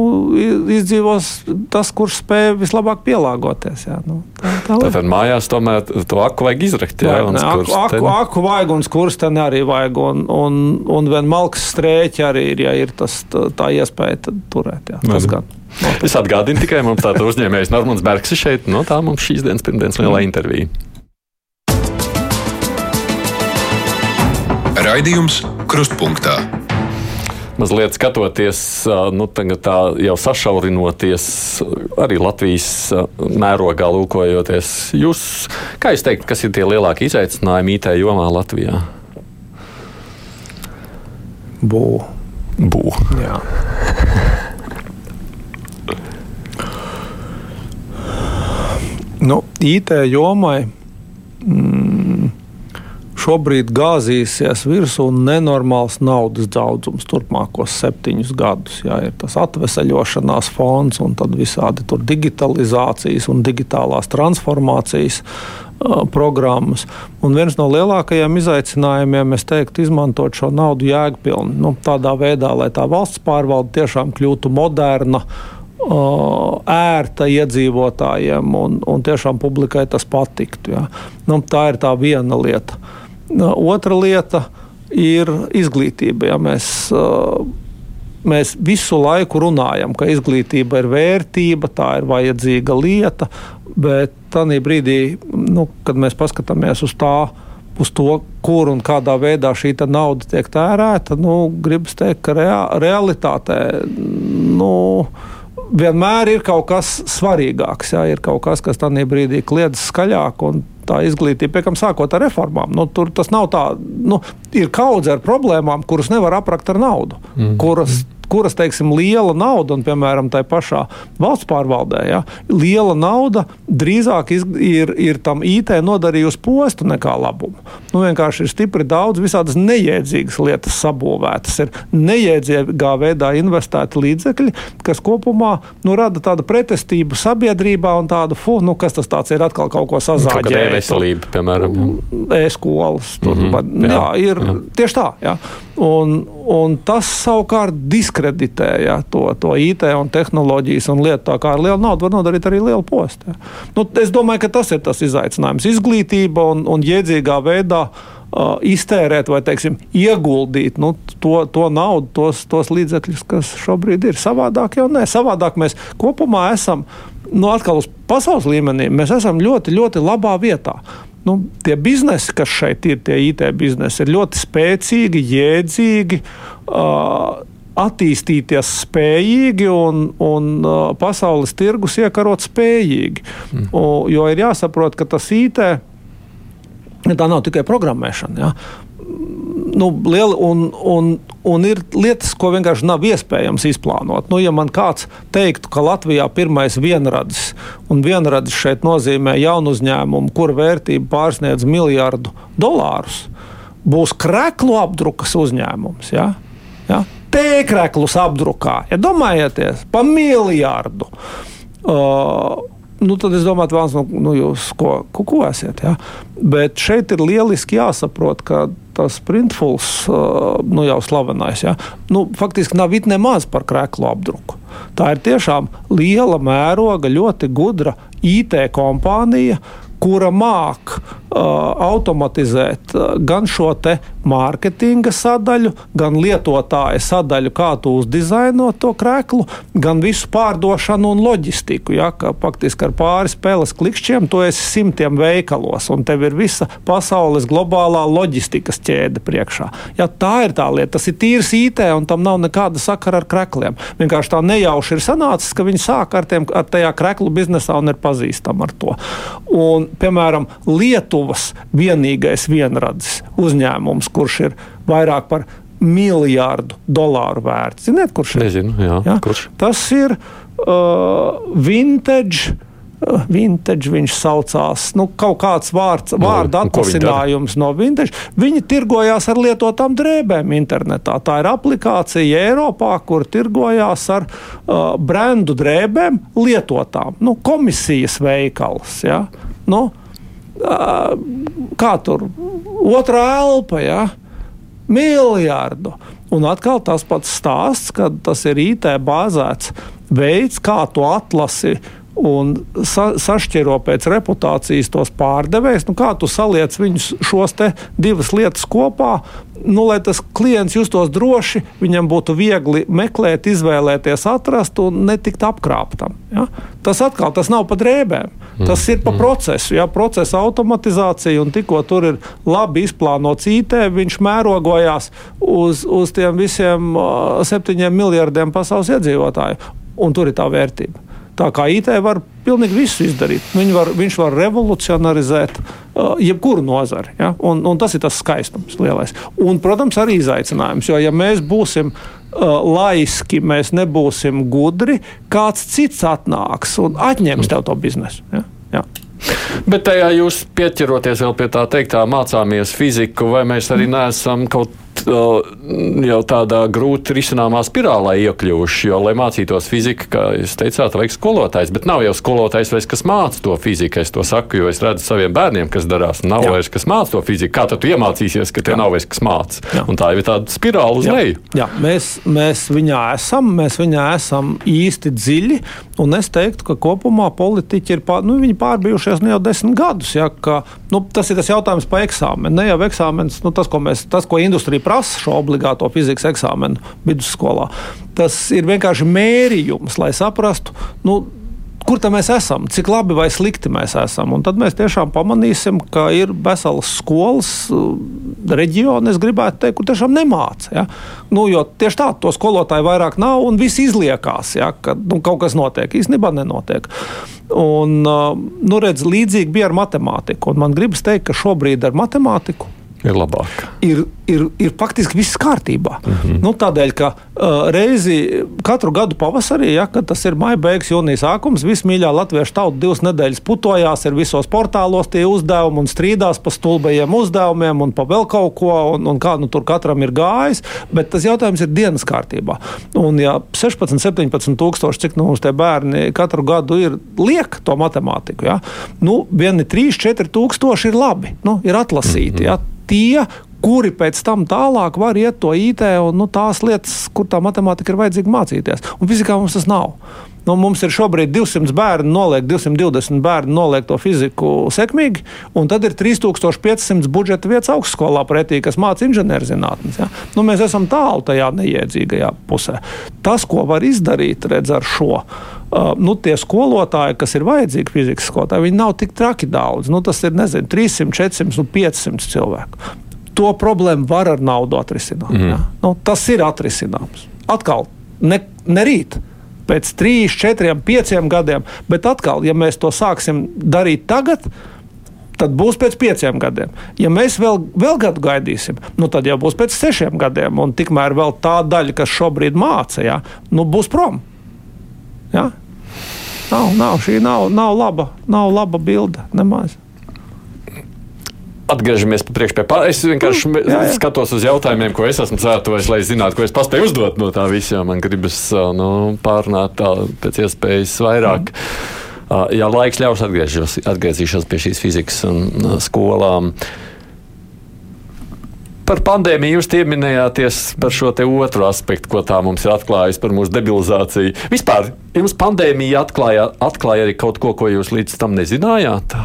izdzīvos tas, kurš spēj vislabāk pielāgoties. Jā, nu, tā, tā Tātad mājās tomēr to aku vajag izrakt. Jā, vajag, ne, aku, aku, aku vajag un skursteni arī vajag. Un, un, un vien malks strēķi arī ir, ja ir tas, tā, tā iespēja turēt. Jā, tas gan. Es atgādinu tikai mums tādu uzņēmējs Normans Bergs ir šeit. No tā mums šīs dienas pirmdienas lielā intervija. Raidījums Krustpunktā mazliet skatoties, nu, tā jau sašaurinoties, arī Latvijas mērogā lūkojoties. Jūs, kā jūs teikt, kas ir tie lielākie izaicinājumi IT jomā Latvijā? Bū. Bū. Jā. nu, IT jomai. Mm, šobrīd gāzīsies virsū nenormāls naudas daudzums turpmākos septiņus gadus. Jā, ir tas atvesaļošanās fonds un tad visādi digitalizācijas un digitālās transformācijas uh, programmas. Un viens no lielākajiem izaicinājumiem, es teiktu, izmantot šo naudu jēgpilni. Nu, tādā veidā, lai tā valsts pārvalde tiešām kļūtu moderna, ērta iedzīvotājiem un, un tiešām publikai tas patiktu. Ja. Nu, tā ir tā viena lieta. Otra lieta ir izglītība. Ja mēs mēs visu laiku runājam, ka izglītība ir vērtība, tā ir vajadzīga lieta, bet tajā brīdī, nu, kad mēs paskatāmies uz tā, uz to, kur un kādā veidā šī nauda tiek tērēta, nu, gribas teikt, ka rea realitātē nu, vienmēr ir kaut kas svarīgāks. Jā, ir kaut kas, kas tajā brīdī kliedz skaļāk. Tā izglītība, piemēram, sākot ar reformām, nu, tur tas nav tā, nu, ir kaudze ar problēmām, kuras nevar aprakt ar naudu, mm. kuras mm kuras, teiksim, liela nauda, un, piemēram, tai pašā valsts pārvaldē, ja, liela nauda drīzāk iz, ir, ir tam IT nodarījusi postu nekā labumu. Nu, vienkārši ir stipri daudz visādas neiedzīgas lietas sabūvētas, ir neiedzīgā veidā investēti līdzekļi, kas kopumā nu, rada tādu pretestību sabiedrībā un tādu, fu, nu, kas tas tāds ir atkal kaut ko sazāģēt. Kā e-veselība, piemēram. E-skolas. Tur, mm -hmm. jā, jā, ir jā. tieši tā. Jā. Un, un tas savukārt diskreditē ja, to, to IT un tehnoloģijas un lietu. Tā kā ar lielu naudu var nodarīt arī lielu postu. Nu, es domāju, ka tas ir tas izaicinājums. Izglītība un, un iedzīgā veidā iztērēt vai teiksim, ieguldīt nu, to, to naudu, tos, tos līdzekļus, kas šobrīd ir. Savādāk jau nē, savādāk mēs kopumā esam. Nu, atkal uz pasaules līmenī mēs esam ļoti, ļoti labā vietā nu, tie biznesi, kas šeit ir, tie IT biznesi, ir ļoti spēcīgi, jēdzīgi. Uh, attīstīties spējīgi un, un pasaules tirgus iekarot spējīgi. Mm. U, jo ir jāsaprot, ka tas IT tā nav tikai programmēšana. Ja? Nu, lieli, un, un, un ir lietas, ko vienkārši nav iespējams izplānot. Nu, ja man kāds teiktu, ka Latvijā pirmais vienradis, un vienradis šeit nozīmē jaunu uzņēmumu, kur vērtība pārsniedz miljardu dolārus, būs kreklu apdrukas uzņēmums. Ja? Ja? Tēkreklus apdrukā, ja domājieties, pa miljardu. Uh, nu, tad es domāju, Vāns, nu, nu jūs ko, ko, ko esat. Ja? Bet šeit ir lieliski jāsaprot, ka tas printfuls, nu jau slavenais, ja? nu, faktiski nav it nemaz par krēklu apdruku. Tā ir tiešām liela mēroga, ļoti gudra IT kompānija, kura māk uh, automatizēt uh, gan šo te mārketinga sadaļu, gan lietotāja sadaļu, kā tu uzdizaino to krēklu, gan visu pārdošanu un loģistiku. Ja, ka faktiski ar pāris spēles klikšķiem tu esi simtiem veikalos, un tev ir visa pasaules globālā loģistikas ķēde priekšā. Ja, tā ir tā lieta. Tas ir tīrs IT, un tam nav nekāda sakara ar krekliem. Vienkārši tā nejauši ir sanācis, ka viņi sāk ar, tiem, ar tajā kreklu biznesā un ir pazīstami ar to. Un, piemēram, Lietuvas vienīgais vienradzis uzņēmums, kurš ir vairāk par miljārdu dolāru vērts. Ziniet, kurš ir? Nezinu, jā, ja? kurš. Tas ir uh, vintage. Uh, vintage viņš saucās, nu, kaut kāds vārds, no, vārda atvasinājums no vintage. Viņi tirgojās ar lietotām drēbēm internetā. Tā ir aplikācija Eiropā, kur tirgojās ar uh, brendu drēbēm lietotām. Nu, komisijas veikals. Ja? Nu, kā tur otrā elpa, ja? miljardu. Un atkal tas pats stāsts, ka tas ir IT bāzēts veids, kā tu atlasi un sa sašķiro pēc reputācijas tos pārdevējus. Nu, kā tu saliec viņus šos divas lietas kopā, nu, lai tas klients justos droši, viņam būtu viegli meklēt, izvēlēties, atrast un netikt apkrāptam. Ja? Tas atkal tas nav pa drēbēm. Tas ir pa mm. procesu, ja procesa automatizācija, un tikko tur ir labi izplānots IT, viņš mērogojās uz, uz tiem visiem septiņiem miljardiem pasaules iedzīvotāju. Un tur ir tā vērtība. Tā kā IT var pilnīgi visu izdarīt. Var, viņš var revolucionarizēt uh, jebkuru nozari. Ja? Un, un tas ir tas skaistums lielais. Un, protams, arī izaicinājums. Jo, ja mēs būsim uh, laiski, mēs nebūsim gudri, kāds cits atnāks un atņems tev to biznesu. Ja? Ja. Bet tajā jūs pieķeroties vēl pie tā teiktā, mācāmies fiziku, vai mēs arī neesam kaut jau tādā grūti risināmā spirālē iekļuvuši. Jo, lai mācītos fiziku, kā jūs teicāt, vajag skolotājs, bet nav jau skolotājs vairs, kas māca to fiziku. Es to saku, jo es redzu saviem bērniem, kas darās. Nav Jā. vairs, kas māca to fiziku. Kā tad tu iemācīsies, ka tev nav vairs kas māca? Tā ir tāda spirāla uz Jā. leju. Jā, mēs, mēs viņā esam, mēs viņā esam īsti dziļi. Un es teiktu, ka kopumā politiķi ir pār, nu, pārbijušies ne jau desmit gadus. Ja, ka, nu, tas ir tas jautājums par eksāmenu. Ne jau eksāmenis, nu, tas, ko, mēs, tas, ko industrija prasa šo obligāto fizikas eksāmenu vidusskolā. Tas ir vienkārši mērījums, lai saprastu, nu, kur mēs esam, cik labi vai slikti mēs esam. Un tad mēs tiešām pamanīsim, ka ir veselas skolas, uh, reģioni, es gribētu teikt, kur tiešām nemāca. Ja? Nu, jo tieši tā, to skolotāju vairāk nav un viss izliekās, ja? ka nu, kaut kas notiek. Īstenībā nenotiek. Un, uh, nu, redz, līdzīgi bija ar matemātiku. Un man gribas teikt, ka šobrīd ar matemātiku ir labāk. Ir, ir, ir faktiski viss kārtībā. Mm -hmm. nu, tādēļ, ka uh, reizi katru gadu pavasarī, ja, kad tas ir maija beigas, jūnijas sākums, vismīļā latviešu tauta divas nedēļas putojās, ir visos portālos tie uzdevumi un strīdās pa stulbajiem uzdevumiem un pa vēl kaut ko, un, un kā nu, tur katram ir gājis. Bet tas jautājums ir dienas kārtībā. Un, ja 16, 17 tūkstoši, cik nu, mums tie bērni katru gadu ir, liek to matemātiku, ja, nu, vieni 3, 4 tūkstoši ir labi, nu, ir atlasīti. Mm -hmm. ja, tie, kuri pēc tam tālāk var iet to IT un nu, tās lietas, kur tā matemātika ir vajadzīga mācīties. Un fizikā mums tas nav. Nu, mums ir šobrīd 200 bērnu, noliek, 220 bērnu noliek to fiziku sekmīgi, un tad ir 3500 budžeta vietas augstskolā pretī, kas māca inženierzinātnes. Ja? Nu, mēs esam tālu tajā neiedzīgajā pusē. Tas, ko var izdarīt redz, ar šo. Uh, nu, tie skolotāji, kas ir vajadzīgi fizikas skolotāji, viņi nav tik traki daudz. Nu, tas ir nezinu, 300, 400, nu, 500 cilvēku. To problēmu var ar naudu atrisināt. Mm. Ja? Nu, tas ir atrisināms. Atkal, ne, ne rīt pēc trīs, četriem, pieciem gadiem. Bet atkal, ja mēs to sāksim darīt tagad, tad būs pēc pieciem gadiem. Ja mēs vēl, vēl gadu gaidīsim, nu tad jau būs pēc sešiem gadiem, un tikmēr vēl tā daļa, kas šobrīd māca, ja, nu būs prom. Ja? Nav, nav, šī nav, nav, laba, nav laba bilde nemaz. Atgriežamies pie priekšā. Es vienkārši mm, jā, jā. skatos uz jautājumiem, ko es esmu cēlājis, lai zinātu, ko es paspēju uzdot no tā visa. Man gribas nu, pārnāt tā pēc iespējas vairāk. Mm. Ja laiks ļaus, atgriezīšos pie šīs fizikas un skolām. Par pandēmiju jūs pieminējāties par šo otru aspektu, ko tā mums ir atklājusi par mūsu debilizāciju. Vispār jums pandēmija atklāja, atklāja arī kaut ko, ko jūs līdz tam nezinājāt?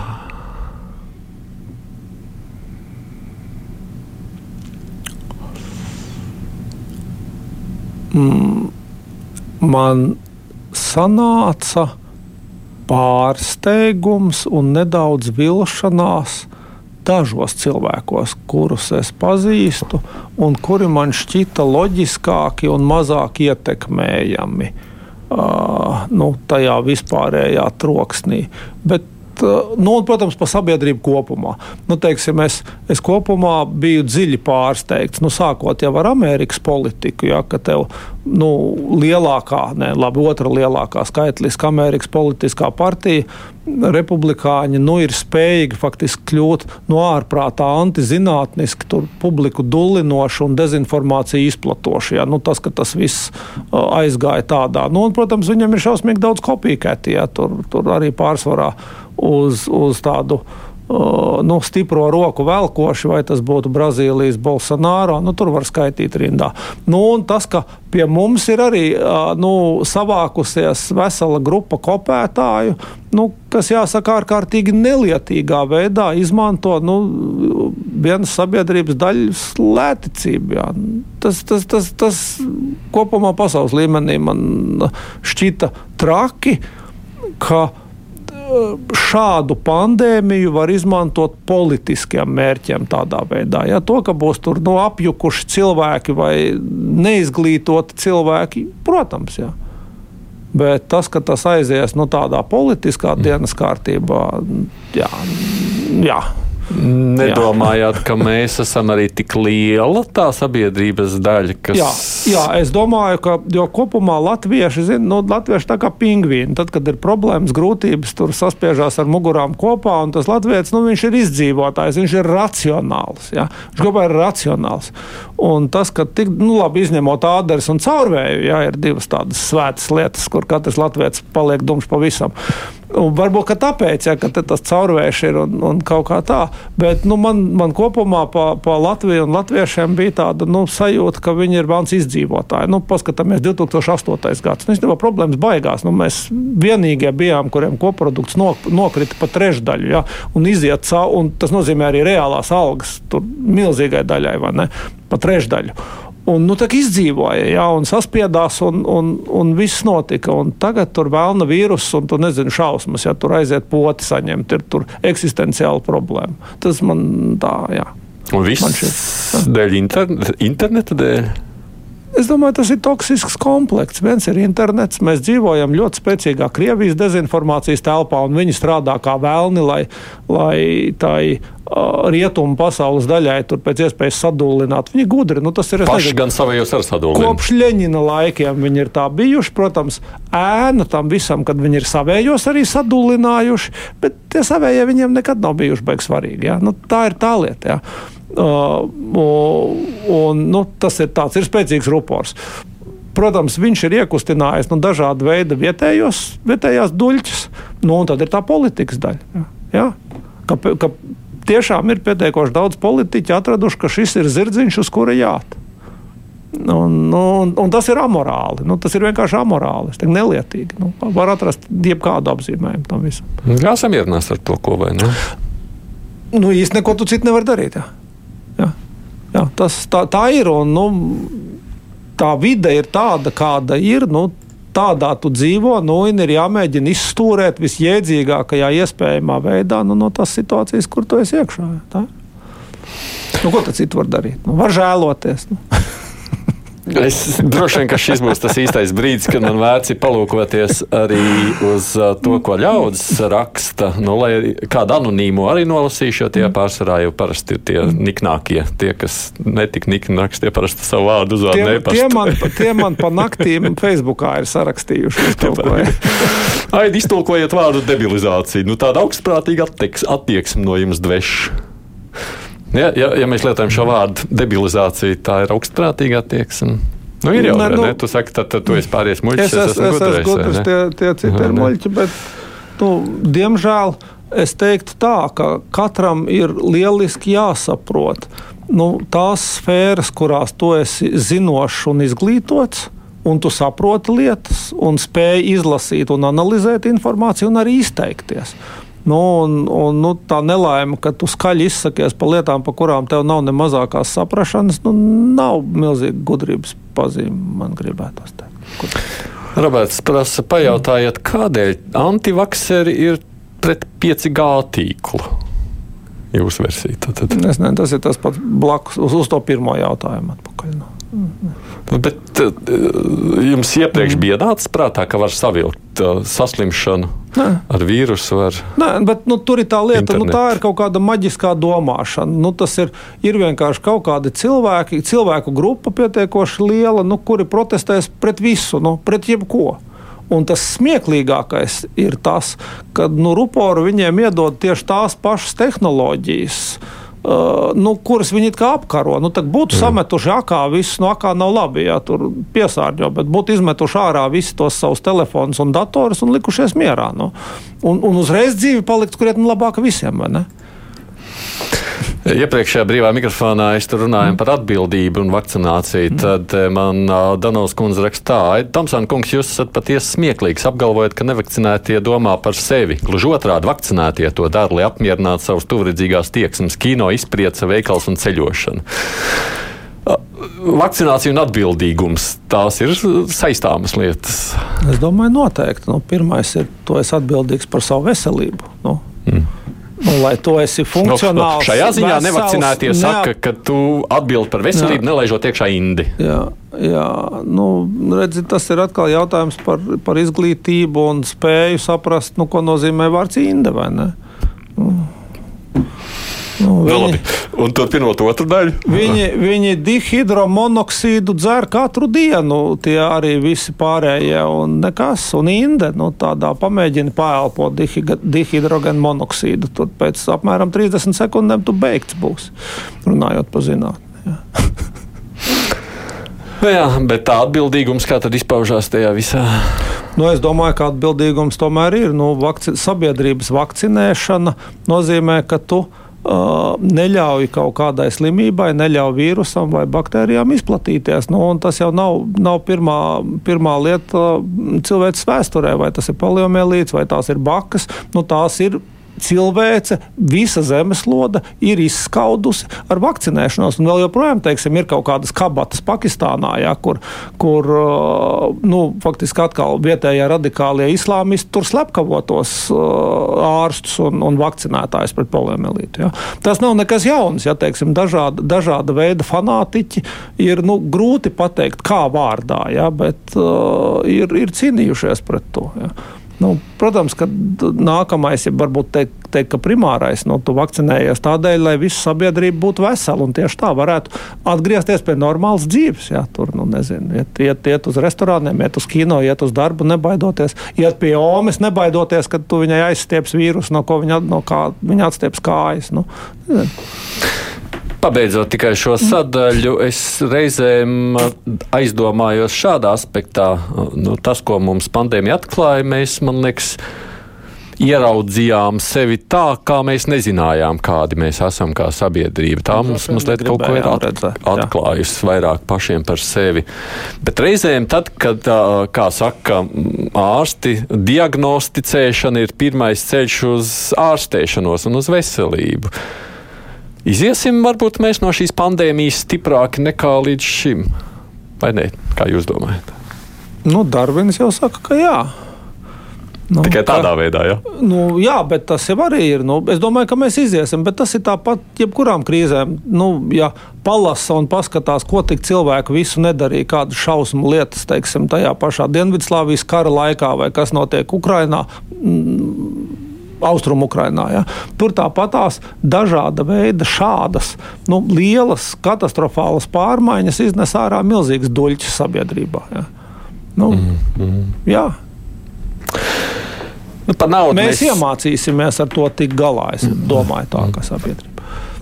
mm, man sanāca pārsteigums un nedaudz vilšanās dažos cilvēkos, kurus es pazīstu, un kuri man šķita loģiskāki un mazāk ietekmējami uh, nu, tajā vispārējā troksnī. Bet nu, un, protams, par sabiedrību kopumā. Nu, teiksim, es, es kopumā biju dziļi pārsteigts. Nu, sākot jau ar Amerikas politiku, ja, ka tev nu, lielākā, ne labi, otra lielākā skaitliska Amerikas politiskā partija, republikāņi, nu, ir spējīgi faktiski kļūt no nu, ārprātā antizinātniski, tur publiku dulinoši un dezinformāciju izplatoši. Ja. Nu, tas, ka tas viss aizgāja tādā, nu, un, protams, viņam ir šausmīgi daudz kopīgēti, ja tur, tur arī pārsvarā uz, uz tādu nu, stipro roku velkoši, vai tas būtu Brazīlijas Bolsonaro, nu, tur var skaitīt rindā. Nu, tas, ka pie mums ir arī nu, savākusies vesela grupa kopētāju, nu, kas jāsaka ārkārtīgi nelietīgā veidā izmanto nu, vienas sabiedrības daļas lēticību. Jā. Tas, tas, tas, tas kopumā pasaules līmenī man šķita traki, ka šādu pandēmiju var izmantot politiskiem mērķiem tādā veidā. Ja, to, ka būs tur no nu, apjukuši cilvēki vai neizglītoti cilvēki, protams, jā. Bet tas, ka tas aizies nu, tādā politiskā dienas kārtībā, jā, jā Nedomājāt, jā. ka mēs esam arī tik liela tā sabiedrības daļa, kas. Jā, jā es domāju, ka kopumā latvieši, zin, nu, latvieši tā kā pingvīni, tad, kad ir problēmas, grūtības, tur saspiežās ar mugurām kopā, un tas latviečs, nu, viņš ir izdzīvotājs, viņš ir racionāls. Ja? Viņš kopā ir racionāls. Un tas, ka tik, nu, labi izņemot ādaras un caurvēju, ja, ir divas tādas svētas lietas, kur katrs latviečs paliek dumšs pavisam. Un varbūt tāpēc, ja, ka tas caurvējš ir un, un kaut kā tā. Bet nu, man, man kopumā pa, pa Latviju un latviešiem bija tāda nu, sajūta, ka viņi ir mans izdzīvotāji. Nu, paskatāmies 2008. gads. Nu, Īstenībā problēmas baigās. Nu, mēs vienīgie bijām, kuriem koprodukts nokrita pa trešdaļu. Ja, un iziet cauri, un tas nozīmē arī reālās algas milzīgai daļai. pa trešdaļu. Un nu, tā izdzīvoja, ja, un saspiedās, un, un, un viss notika. Un tagad tur vēlna vīruss, un tu nezini šausmas, ja tur aiziet poti saņemt, ir tur eksistenciāla problēma. Tas man tā, jā. Un viss dēļ interneta, interneta dēļ? Es domāju, tas ir toksisks komplekss. Viens ir internets. Mēs dzīvojam ļoti spēcīgā Krievijas dezinformācijas telpā, un viņi strādā kā vēlni, lai, lai tai uh, rietumu pasaules daļai tur pēc iespējas sadūlināt. Viņi gudri. Nu, tas ir paši gan savējos ar sadūlinu. Kopš Ļeņina laikiem viņi ir tā bijuši. Protams, ēna tam visam, kad viņi ir savējos arī sadūlinājuši, bet tie savējie viņiem nekad nav bijuši beigas svarīgi. Ja? Nu, tā ir tā lieta. Ja? Uh, un, nu, tas ir tāds ir spēcīgs rupors. Protams, viņš ir iekustinājis nu, dažādu veidu vietējos, vietējās duļķus, nu, un tad ir tā politikas daļa. Ja? Ka, ka tiešām ir pietiekoši daudz politiķu atraduši, ka šis ir zirdziņš, uz kura jāt. Un, nu, un, un tas ir amorāli. Nu, tas ir vienkārši amorāli. Tas ir nelietīgi. Nu, var atrast jebkādu apzīmējumu tam visam. Kā samierinās ar to, ko vai ne? Nu, īsti neko tu citu nevar darīt. Jā. Jā, jā, tas, tā, tā ir. Un, nu, tā vide ir tāda, kāda ir. Nu, tādā tu dzīvo, nu, ir jāmēģina izstūrēt visjēdzīgākajā iespējamā veidā nu, no tās situācijas, kur tu esi iekšā. Tā? Nu, ko tad citu var darīt? Nu, var žēloties. Nu. Es droši vien, ka šis būs tas īstais brīdis, kad man vērts ir palūkoties arī uz uh, to, ko ļaudis raksta. Nu, lai kādu anonīmu arī nolasīšu, jo tie pārsvarā jau parasti ir tie niknākie. Tie, kas netik nikni raksta, tie parasti savu vārdu uzvārdu nepastu. Tie man, tie man pa naktīm Facebookā ir sarakstījuši. Aidi, iztulkojiet vārdu debilizācija. Nu, tāda augstprātīga attieksme no jums dveša. Ja, ja, ja mēs lietojam šo vārdu debilizācija, tā ir augstprātīga attieksme. Nu, ir jau tā, nu, tu saki, tad, tad tu esi pāries muļķis. Es, es, es, es esmu gudrs, tie, tie citi Aha, ir muļķi, bet, nu, diemžēl, es teiktu tā, ka katram ir lieliski jāsaprot nu, tās sfēras, kurās tu esi zinošs un izglītots, un tu saproti lietas, un spēj izlasīt un analizēt informāciju, un arī izteikties. Nu, un, un, nu, tā nelaime, ka tu skaļi izsakies par lietām, par kurām tev nav ne mazākās saprašanas, nu, nav milzīga gudrības pazīme, man gribētos teikt. Roberts prasa, pajautājiet, kādēļ antivakseri ir pret 5G tīklu? Jūsu versija. Tad, tad. Es nezinu, tas ir tas pats blakus uz, uz to pirmo jautājumu atpakaļ. No. Nu, bet uh, jums iepriekš bija nācis prātā, ka var savilkt uh, saslimšanu Nē. ar vīrusu. Ar Nē, bet nu, tur ir tā lieta, internetu. nu, tā ir kaut kāda maģiskā domāšana. Nu, tas ir, ir vienkārši kaut kādi cilvēki, cilvēku grupa pietiekoši liela, nu, kuri protestēs pret visu, nu, pret jebko. Un tas smieklīgākais ir tas, ka nu, ruporu viņiem iedod tieši tās pašas tehnoloģijas. Uh, nu, kuras viņi apkaro. Nu, būtu mm. sametuši akā, viss no akā nav labi, ja tur piesārņo, bet būtu izmetuši ārā visus tos savus telefonus un datorus un likušies mierā. Nu. Un, un uzreiz dzīve paliktu krietni labāka visiem. Iepriekšējā brīvā mikrofonā es runāju par atbildību un vakcināciju. Mm. Tad eh, man Danovs kundze raksta tā, Tomsāna kungs, jūs esat patiesi smieklīgs, apgalvojot, ka nevakcinētie domā par sevi. Gluži otrādi vakcinētie to dara, lai apmierinātu savus tuvredzīgās tieksmes, kino, izpriece, veikals un ceļošanu. Vakcinācija un atbildīgums tās ir saistāmas lietas. Es domāju, noteikti. Nu, pirmais ir, to es atbildīgs par savu veselību. Nu. Mm. Un, lai to esi funkcionāls. No, no, šajā ziņā vesels, nevakcinātie neap... saka, ka tu atbild par veselību, nelaižot iekšā indi. Jā, jā. Nu, redzi, tas ir atkal jautājums par, par izglītību un spēju saprast, nu, ko nozīmē vārds inde vai ne. Nu. Nu, nu, viņi, un turpinot otru daļu. Viņi, viņi dihidromonoksīdu dzer katru dienu, tie arī visi pārējie, un nekas, un inde, nu, tādā pamēģina paelpot dihidrogenu monoksīdu. Tur pēc apmēram 30 sekundēm tu beigts būs, runājot pa zinātni. Nu jā, bet tā atbildīgums, kā tad izpaužās tajā visā? Nu, es domāju, ka atbildīgums tomēr ir. Nu, vakci sabiedrības vakcinēšana nozīmē, ka tu esi neļauj kaut kādai slimībai, neļauj vīrusam vai baktērijām izplatīties. Nu, tas jau nav, nav pirmā, pirmā lieta cilvēces vēsturē, vai tas ir poliomielīts, vai tās ir bakas. Nu, tās ir cilvēce, visa zemeslode ir izskaudusi ar vakcinēšanos. Un vēl joprojām, teiksim, ir kaut kādas kabatas Pakistānā, ja, kur, kur nu, faktiski atkal vietējie radikālie islāmisti tur slepkavotos ārstus un, un vakcinētājus pret poliomielītu. Ja. Tas nav nekas jauns, ja teiksim, dažāda, dažāda veida fanātiķi ir nu, grūti pateikt, kā vārdā, ja, bet uh, ir, ir cīnījušies pret to. Ja. Nu, protams, ka nākamais ir varbūt teikt, teikt, ka primārais nu, tu vakcinējies tādēļ, lai visa sabiedrība būtu vesela un tieši tā varētu atgriezties pie normālas dzīves. Jā, tur, nu, nezinu, iet, iet, iet uz restorāniem, iet uz kino, iet uz darbu, nebaidoties, iet pie omes, nebaidoties, ka tu viņai aizstieps vīrusu, no viņa, no kā, viņa atstieps kājas. Nu, nezinu. Pabeidzot tikai šo sadaļu, es reizēm aizdomājos šādā aspektā. Nu, tas, ko mums pandēmija atklāja, mēs, man liekas, ieraudzījām sevi tā, kā mēs nezinājām, kādi mēs esam kā sabiedrība. Tā mums mazliet kaut ko ir at, atklājusi vairāk pašiem par sevi. Bet reizēm, tad, kad, kā saka, ārsti diagnosticēšana ir pirmais ceļš uz ārstēšanos un uz veselību. Iziesim varbūt mēs no šīs pandēmijas stiprāki nekā līdz šim. Vai ne? Kā jūs domājat? Nu, Darvins jau saka, ka jā. Nu, Tikai tādā ka, veidā, ja? Nu, jā, bet tas jau arī ir. Nu, es domāju, ka mēs iziesim, bet tas ir tāpat jebkurām krīzēm. Nu, ja palasa un paskatās, ko tik cilvēki visu nedarīja, kādas šausmu lietas, teiksim, tajā pašā Dienvidslāvijas kara laikā vai kas notiek Ukrainā. Mm, Austrumukrainā. Ja. Tur tāpatās dažāda veida šādas nu, lielas katastrofālas pārmaiņas iznes ārā milzīgas duļķis sabiedrībā. Ja. Nu, mm -hmm. Jā. Nu, mēs, mēs iemācīsimies ar to tik galā. Es domāju, tā kā sabiedrība.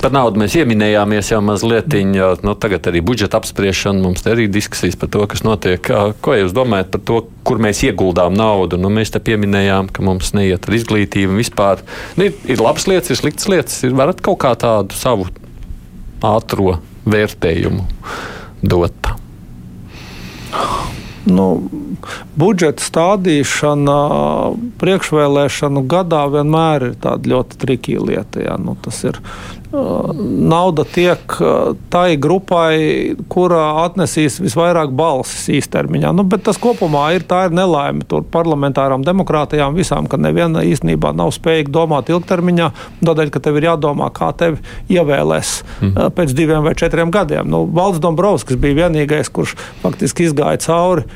Par naudu mēs ieminējāmies jau mazliet. Nu, tagad arī budžeta apspriešana, mums arī diskusijas par to, kas notiek. Ko jūs domājat par to, kur mēs ieguldām naudu? Nu, mēs te pieminējām, ka mums neiet ar izglītību vispār. Nu, ir, ir labas lietas, ir sliktas lietas. Ir varat kaut kā tādu savu ātro vērtējumu dot. Nu, budžeta stādīšana priekšvēlēšanu gadā vienmēr ir tāda ļoti trikīga lieta. Jā. Nu, tas ir nauda tiek tai grupai, kurā atnesīs visvairāk balsis īstermiņā. Nu, bet tas kopumā ir, ir nelaime tur parlamentārām demokrātijām visām, ka neviena īstenībā nav spējīga domāt ilgtermiņā, tādēļ, ka tev ir jādomā, kā tevi ievēlēs mm. pēc diviem vai četriem gadiem. Nu, Valds Dombrovskis bija vienīgais, kurš faktiski izgāja cauri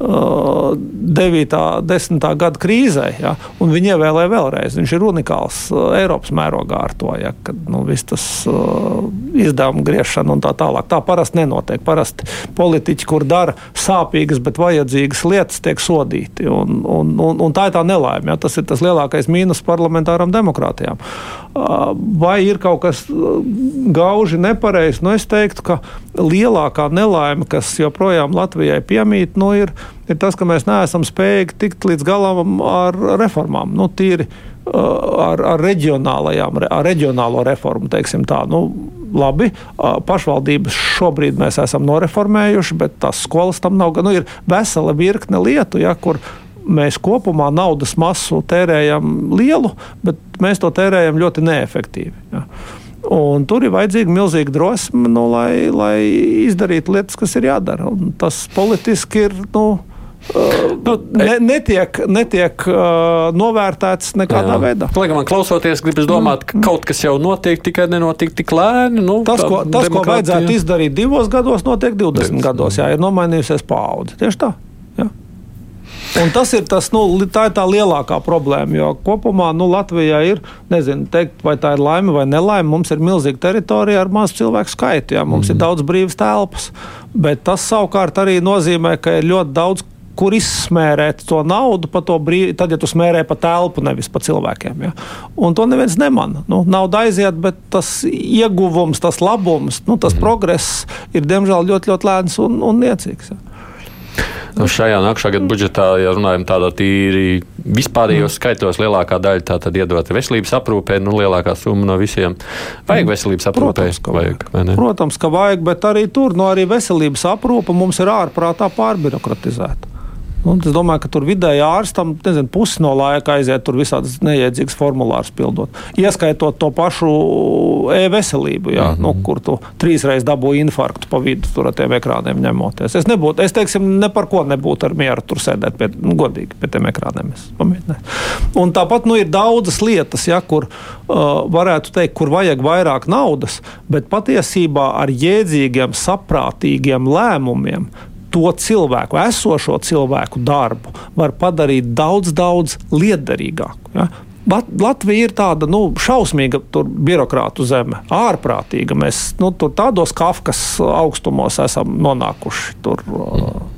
9. un 10. gada krīzē, ja, un viņi ievēlēja vēlreiz. Viņš ir unikāls Eiropas mērogā ar to, ja, kad nu, viss tas uh, izdevuma griešana un tā tālāk. Tā parasti nenotiek. Parasti politiķi, kur dara sāpīgas, bet vajadzīgas lietas, tiek sodīti. Un, un, un, un tā ir tā nelaime. Ja, tas ir tas lielākais mīnus parlamentāram demokrātijām. Uh, vai ir kaut kas gauži nepareizs? Nu, es teiktu, ka lielākā nelaime, kas joprojām Latvijai piemīt, nu, ir ir tas, ka mēs neesam spējīgi tikt līdz galam ar reformām. Nu, tīri, ar, ar, ar reģionālo reformu, teiksim tā. Nu, labi, pašvaldības šobrīd mēs esam noreformējuši, bet tās skolas tam nav. Nu, ir vesela virkne lietu, ja, kur mēs kopumā naudas masu tērējam lielu, bet mēs to tērējam ļoti neefektīvi. Ja. Un tur ir vajadzīga milzīga drosme, nu, lai, lai izdarītu lietas, kas ir jādara. Un tas politiski ir. Nu, nu, ne, netiek, netiek uh, novērtēts nekādā jā. veidā. Lai man klausoties, gribas domāt, ka kaut kas jau notiek, tikai nenotiek tik lēni. Nu, tas, ko, tas ko vajadzētu izdarīt divos gados, notiek 20 Divas. gados. Jā, ir nomainījusies paudze. Tieši tā. Un tas ir tas, nu, tā ir tā lielākā problēma. Jo kopumā nu, Latvijā ir, nezinu, teikt, vai tā ir laime vai nelaime. Mums ir milzīga teritorija ar mazu cilvēku skaitu. Jā, mums mm. ir mhm. daudz brīvas telpas. Bet tas savukārt arī nozīmē, ka ir ļoti daudz kur izsmērēt to naudu, pa to brīdi, tad, ja tu smērē pa telpu, nevis pa cilvēkiem. Ja? Un to neviens nemana. Nu, nauda aiziet, bet tas ieguvums, tas labums, nu, tas mm. progress ir diemžēl ļoti, ļoti lēns un, un niecīgs. Ja? Nu, šajā nākamā gada budžetā, ja runājam tādā tīri vispārējos mm. skaitos, lielākā daļa tā tad iedota veselības aprūpē, nu, lielākā summa no visiem. Vajag veselības aprūpē? Protams, ka vajag. vajag Protams, ka vajag, bet arī tur, no nu, arī veselības aprūpe mums ir ārprātā pārbirokratizēta. Nu, es domāju, ka tur vidēji ārstam nezinu, pusi no laika aiziet tur visādas neiedzīgas formulārus pildot. Ieskaitot to pašu e-veselību, jā, mm -hmm. nu, kur tu trīsreiz dabūji infarktu pa vidu tur ar tiem ekrāniem ņemoties. Es, nebūtu, es teiksim, ne par ko nebūtu ar mieru tur sēdēt pie, nu, godīgi pie tiem ekrāniem. Un tāpat nu, ir daudzas lietas, ja, kur uh, varētu teikt, kur vajag vairāk naudas, bet patiesībā ar jēdzīgiem, saprātīgiem lēmumiem to cilvēku, esošo cilvēku darbu var padarīt daudz, daudz liederīgāku. Ja? Latvija ir tāda nu, šausmīga birokrātu zeme, ārprātīga. Mēs nu, tādos kafkas augstumos esam nonākuši. Tur,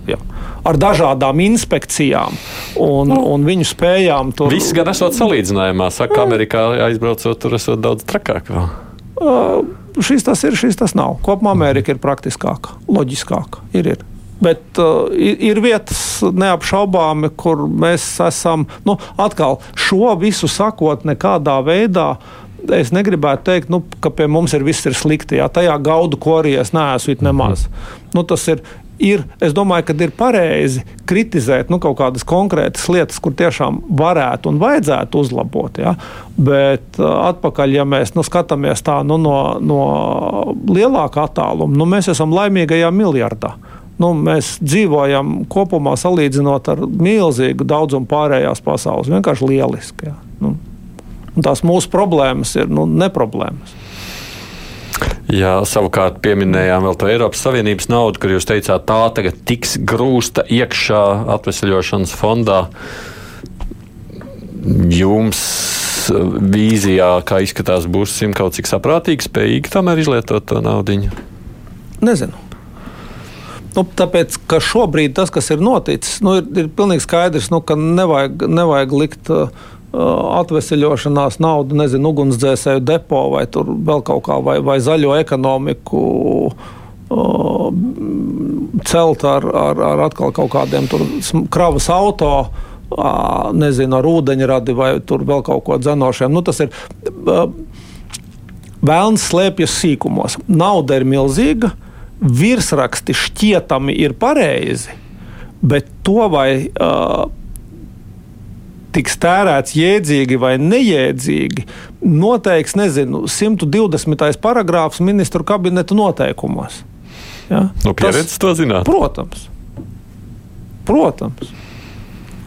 jā, ar dažādām inspekcijām un, nu, un viņu spējām. Tur... Viss gan esot salīdzinājumā, saka, Amerikā aizbraucot, tur esot daudz trakāk. Uh, šis tas ir, šis tas nav. Kopumā Amerika ir praktiskāka, loģiskāka. Ir, ir. Bet uh, ir vietas, neapšaubāmi, kur mēs esam, nu, atkal šo visu sakot, nekādā veidā. Es negribētu teikt, nu, ka pie mums ir viss ir slikti. Jā, tajā gaudu korī es neesmu nemaz. Nu, tas ir ir, es domāju, ka ir pareizi kritizēt nu, kaut kādas konkrētas lietas, kur tiešām varētu un vajadzētu uzlabot. Ja? Bet uh, atpakaļ, ja mēs nu, skatāmies tā nu, no, no lielākā attāluma, nu, mēs esam laimīgajā miljardā nu, mēs dzīvojam kopumā salīdzinot ar milzīgu daudzumu pārējās pasaules. Vienkārši lieliski. Jā. Nu, tās mūsu problēmas ir nu, neproblēmas. Jā, savukārt pieminējām vēl to Eiropas Savienības naudu, kur jūs teicāt, tā tagad tiks grūsta iekšā atvesļošanas fondā. Jums vīzijā, kā izskatās, būsim kaut cik saprātīgi, spējīgi tomēr izlietot to naudu? Nezinu. Nu, tāpēc, ka šobrīd tas, kas ir noticis, nu, ir, ir pilnīgi skaidrs, nu, ka nevajag, nevajag likt uh, atvesaļošanās naudu, nezinu, ugunsdzēsēju depo vai vēl kaut kā, vai, vai zaļo ekonomiku. Uh, celt ar, ar, ar atkal kaut kādiem kravas auto, uh, nezinu, ar ūdeņradi vai vēl kaut ko dzenošiem. Nu, tas ir uh, vēlns slēpjas sīkumos. Nauda ir milzīga virsraksti šķietami ir pareizi, bet to vai uh, tiks tērēts jēdzīgi vai nejēdzīgi, noteiks, nezinu, 120. paragrāfs ministru kabineta noteikumos. Ja? No pieredzes to zināt? Protams. Protams.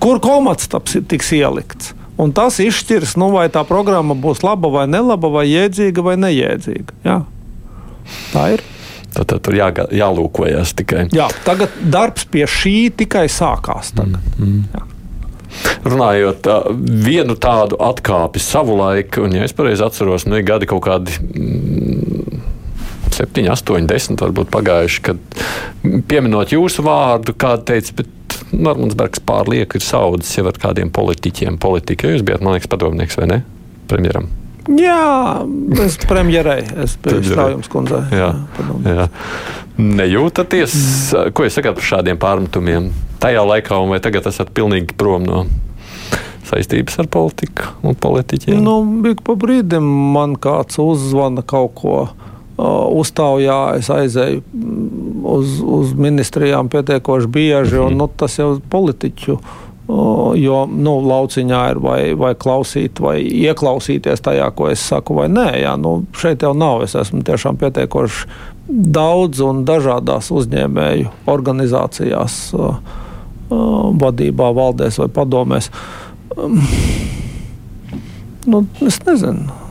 Kur komats tiks ielikts? Un tas izšķirs, nu, vai tā programma būs laba vai nelaba, vai jēdzīga vai nejēdzīga. Jā. Tā ir. Tad, tad tur jā, jālūkojas tikai. Jā, tagad darbs pie šī tikai sākās. Tagad. Mm, mm. Runājot, vienu tādu atkāpi savulaik, un, ja es pareizi atceros, nu, gadi kaut kādi. Mm, 7, 8, 10 varbūt pagājuši, kad pieminot jūsu vārdu, kāda teica, bet Normāns Bergs pārlieku ir saudzis jau ar kādiem politiķiem. Politika, jūs bijat, man liekas, padomnieks vai ne? Premjeram. Jā, es premjerai, es biju Straujums kundzei. Jā, jā, jā. Nejūtaties, ko jūs sakāt par šādiem pārmetumiem tajā laikā, vai tagad esat pilnīgi prom no saistības ar politiku un politiķiem? Nu, bija pa brīdim man kāds uzzvana kaut ko. Uh, uztaujā es aizēju uz, uz ministrijām pietiekoši bieži, mm -hmm. un nu, tas jau politiķu uh, Jo nu, lauciņā ir vai, vai klausīt, vai ieklausīties tajā, ko es saku, vai nē. Jā, nu, šeit jau nav. Es esmu tiešām pietiekoši daudz un dažādās uzņēmēju organizācijās, vadībā, valdēs vai padomēs. Nu, es nezinu.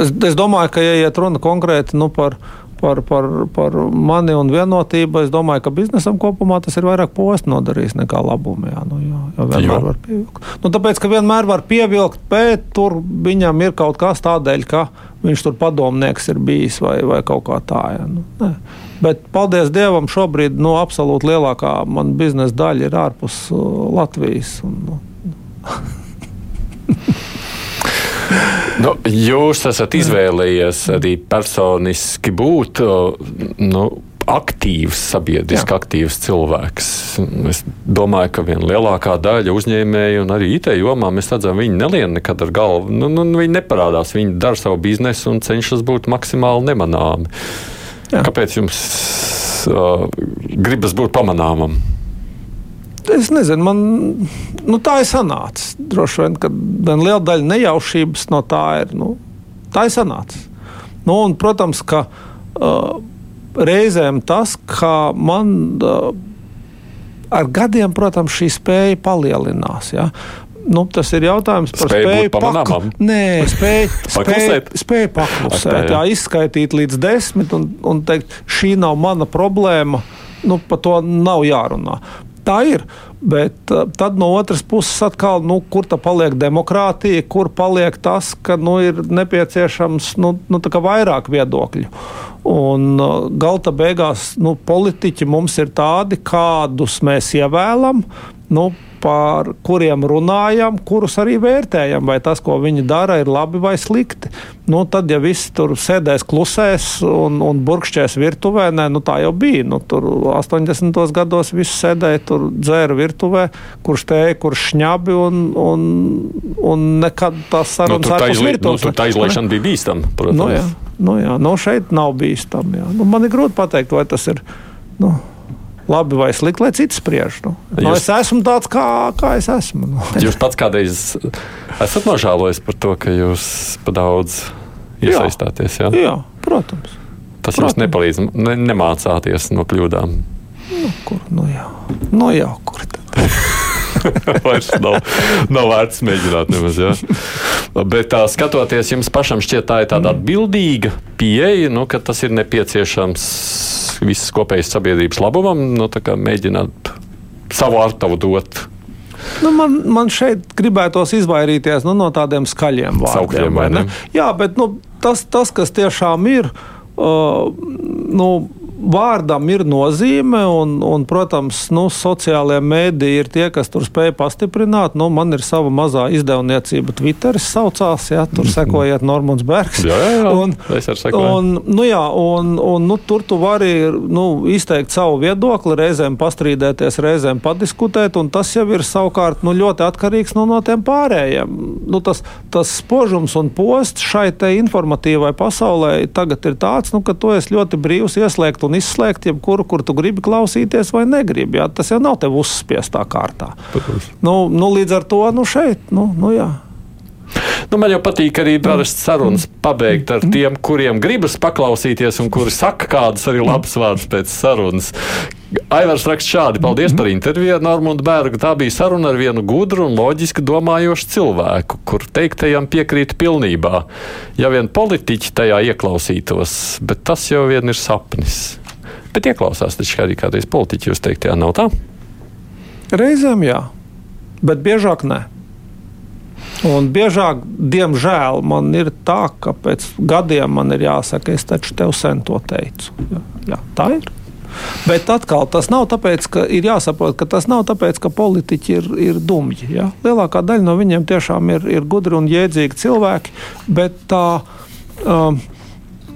Es, es domāju, ka, ja iet runa konkrēti nu, par par, par, par mani un vienotību. Es domāju, ka biznesam kopumā tas ir vairāk postu nodarījis nekā labumu. Jā, nu, jā, jā, vienmēr var pievilkt. Nu, tāpēc, ka vienmēr var pievilkt, bet tur viņam ir kaut kas tādēļ, ka viņš tur padomnieks ir bijis vai, vai kaut kā tā. Jā, nu, ne. Bet, paldies Dievam, šobrīd nu, absolūti lielākā mana biznesa daļa ir ārpus uh, Latvijas. Un, nu. Nu, jūs esat izvēlējies arī personiski būt nu, aktīvs, sabiedriski Jā. aktīvs cilvēks. Es domāju, ka viena lielākā daļa uzņēmēju un arī IT jomā mēs redzam, viņi nelien nekad ar galvu. Nu, nu, viņi neparādās, viņi dara savu biznesu un cenšas būt maksimāli nemanāmi. Jā. Kāpēc jums uh, gribas būt pamanāmam? Es nezinu, man nu, tā ir sanācis. Droši vien, ka liela daļa nejaušības no tā ir. Nu, tā ir sanācis. Nu, un, protams, ka uh, reizēm tas, ka man uh, ar gadiem, protams, šī spēja palielinās. Ja? Nu, tas ir jautājums par spēju būt pamanāmam? Nē, spēju, spēju, Paklusēt? spēju paklusēt. Jā. jā, izskaitīt līdz desmit un, un teikt, šī nav mana problēma. Nu, par to nav jārunā. Tā ir. Bet uh, tad no otras puses, atkal, nu, kur tā paliek demokrātija, kur paliek tas, ka nu, ir nepieciešams nu, nu, vairāk viedokļu. Un uh, galta beigās nu, politiķi mums ir tādi, kādus mēs ievēlam. Nu, par kuriem runājam, kurus arī vērtējam, vai tas, ko viņi dara, ir labi vai slikti. Nu, tad, ja viss tur sēdēs klusēs un, un burkšķēs virtuvē, nē, nu, tā jau bija. Nu, tur 80. gados viss sēdēja, tur dzēra virtuvē, kurš tēja, kurš šņabi, un, un, un nekad tās Nu, sarunas tur tā, ārpus izli, nu, tā izlaišana bija bīstama, protams. Nu, jā, nu, jā, nu, šeit nav bīstami. jā. Nu, man ir grūti pateikt, vai tas ir. Nu, Labi vai slikti, lai cits spriež. Nu. Nu, Jūs- es esmu tāds, kā, kā es esmu. Nu. Jūs pats kādreiz esat nožēlojis par to, ka jūs pa daudz iesaistāties. Jā? Jā, protams. Tas jums protams. nepalīdz, ne, nemācāties no kļūdām. Nu, kur, nu, jā. Nu, jā, kur tad? Vairs nav, nav vērts mēģināt nemaz. Jā. Bet tā skatoties, jums pašam šķiet, tā ir tāda atbildīga pieeja, nu, ka tas ir nepieciešams visas kopējas sabiedrības labumam, nu, mēģināt savu artavu dot. Nu, man, man šeit gribētos izvairīties nu, no tādiem skaļiem vārdiem. vai vai ne? ne? Jā, bet nu, tas, tas, kas tiešām ir. Uh, nu, Vārdam ir nozīme, un, un protams, nu, sociālajie mēdīji ir tie, kas tur spēj pastiprināt. Nu, man ir sava mazā izdevniecība, Twitter saucās, ja tur sekojiet Normons Bergs. Jā, jā, jā. Un, Es arī sekoju. un, nu, jā, un, un, nu, tur tu vari nu, izteikt savu viedokli, reizēm pastrīdēties, reizēm padiskutēt, un tas jau ir savukārt nu, ļoti atkarīgs nu, no tiem pārējiem. Nu, tas, tas spožums un posts šai informatīvai pasaulē tagad ir tāds, nu, ka tu esi ļoti brīvs ieslēgt un izslēgt jebkuru, kur tu gribi klausīties vai negribi. Jā. Tas jau nav tev uzspiestā kārtā. Nu, nu, līdz ar to nu, šeit, nu, nu, jā. Nu, man jau patīk arī parasti sarunas pabeigt ar tiem, kuriem gribas paklausīties un kuri saka kādus arī labus vārdus pēc sarunas. Aivars raksta šādi: Paldies par interviju ar Normūnu Bērgu. Tā bija saruna ar vienu gudru un loģiski domājošu cilvēku, kur teiktajam piekrītu pilnībā. Ja vien politiķi tajā ieklausītos, bet tas jau vien ir sapnis. Bet ieklausās taču arī kādreiz politiķi, jūs teiktajā nav tā? Reizēm jā, bet biežāk nē. Un biežāk, diemžēl, man ir tā, ka pēc gadiem man ir jāsaka, es taču tev sen to teicu. Jā, jā, tā ir. Bet atkal tas nav tāpēc, ka ir jāsaprot, ka tas nav tāpēc, ka politiķi ir, ir dumji. Ja? Lielākā daļa no viņiem tiešām ir, ir gudri un jēdzīgi cilvēki, bet tā. Um,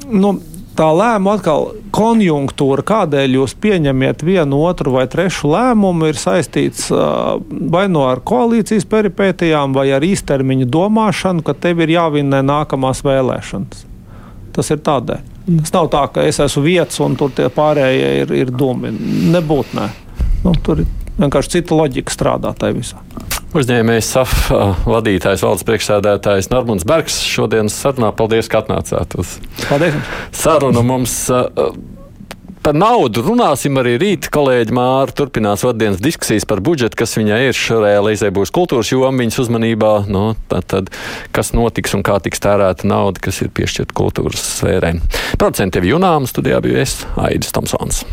nu, Tā lēma atkal konjunktūra, kādēļ jūs pieņemiet vienu, otru vai trešu lēmumu, ir saistīts vai no ar koalīcijas peripētijām, vai ar īstermiņa domāšanu, ka tev ir jāvinnē nākamās vēlēšanas. Tas ir tādēļ. Tas nav tā, ka es esmu vietas un tur tie pārējie ir, ir dumi. Nebūt nē. Nu, tur ir vienkārši cita loģika strādā tajā visā. Uzņēmējs SAF vadītājs, valdes priekšsēdētājs Normons Bergs šodienas sarunā. Paldies, ka atnācāt uz Paldies! sarunu mums. Par naudu runāsim arī rīt. Kolēģi Māra turpinās vadienas diskusijas par budžetu, kas viņai ir. Realizē būs kultūras joma viņas uzmanībā. Nu, tad, tad, kas notiks un kā tiks tērēta nauda, kas ir piešķirta kultūras sfērē. Procenti jau jūnām studijā bija es, Aidis Tomsons.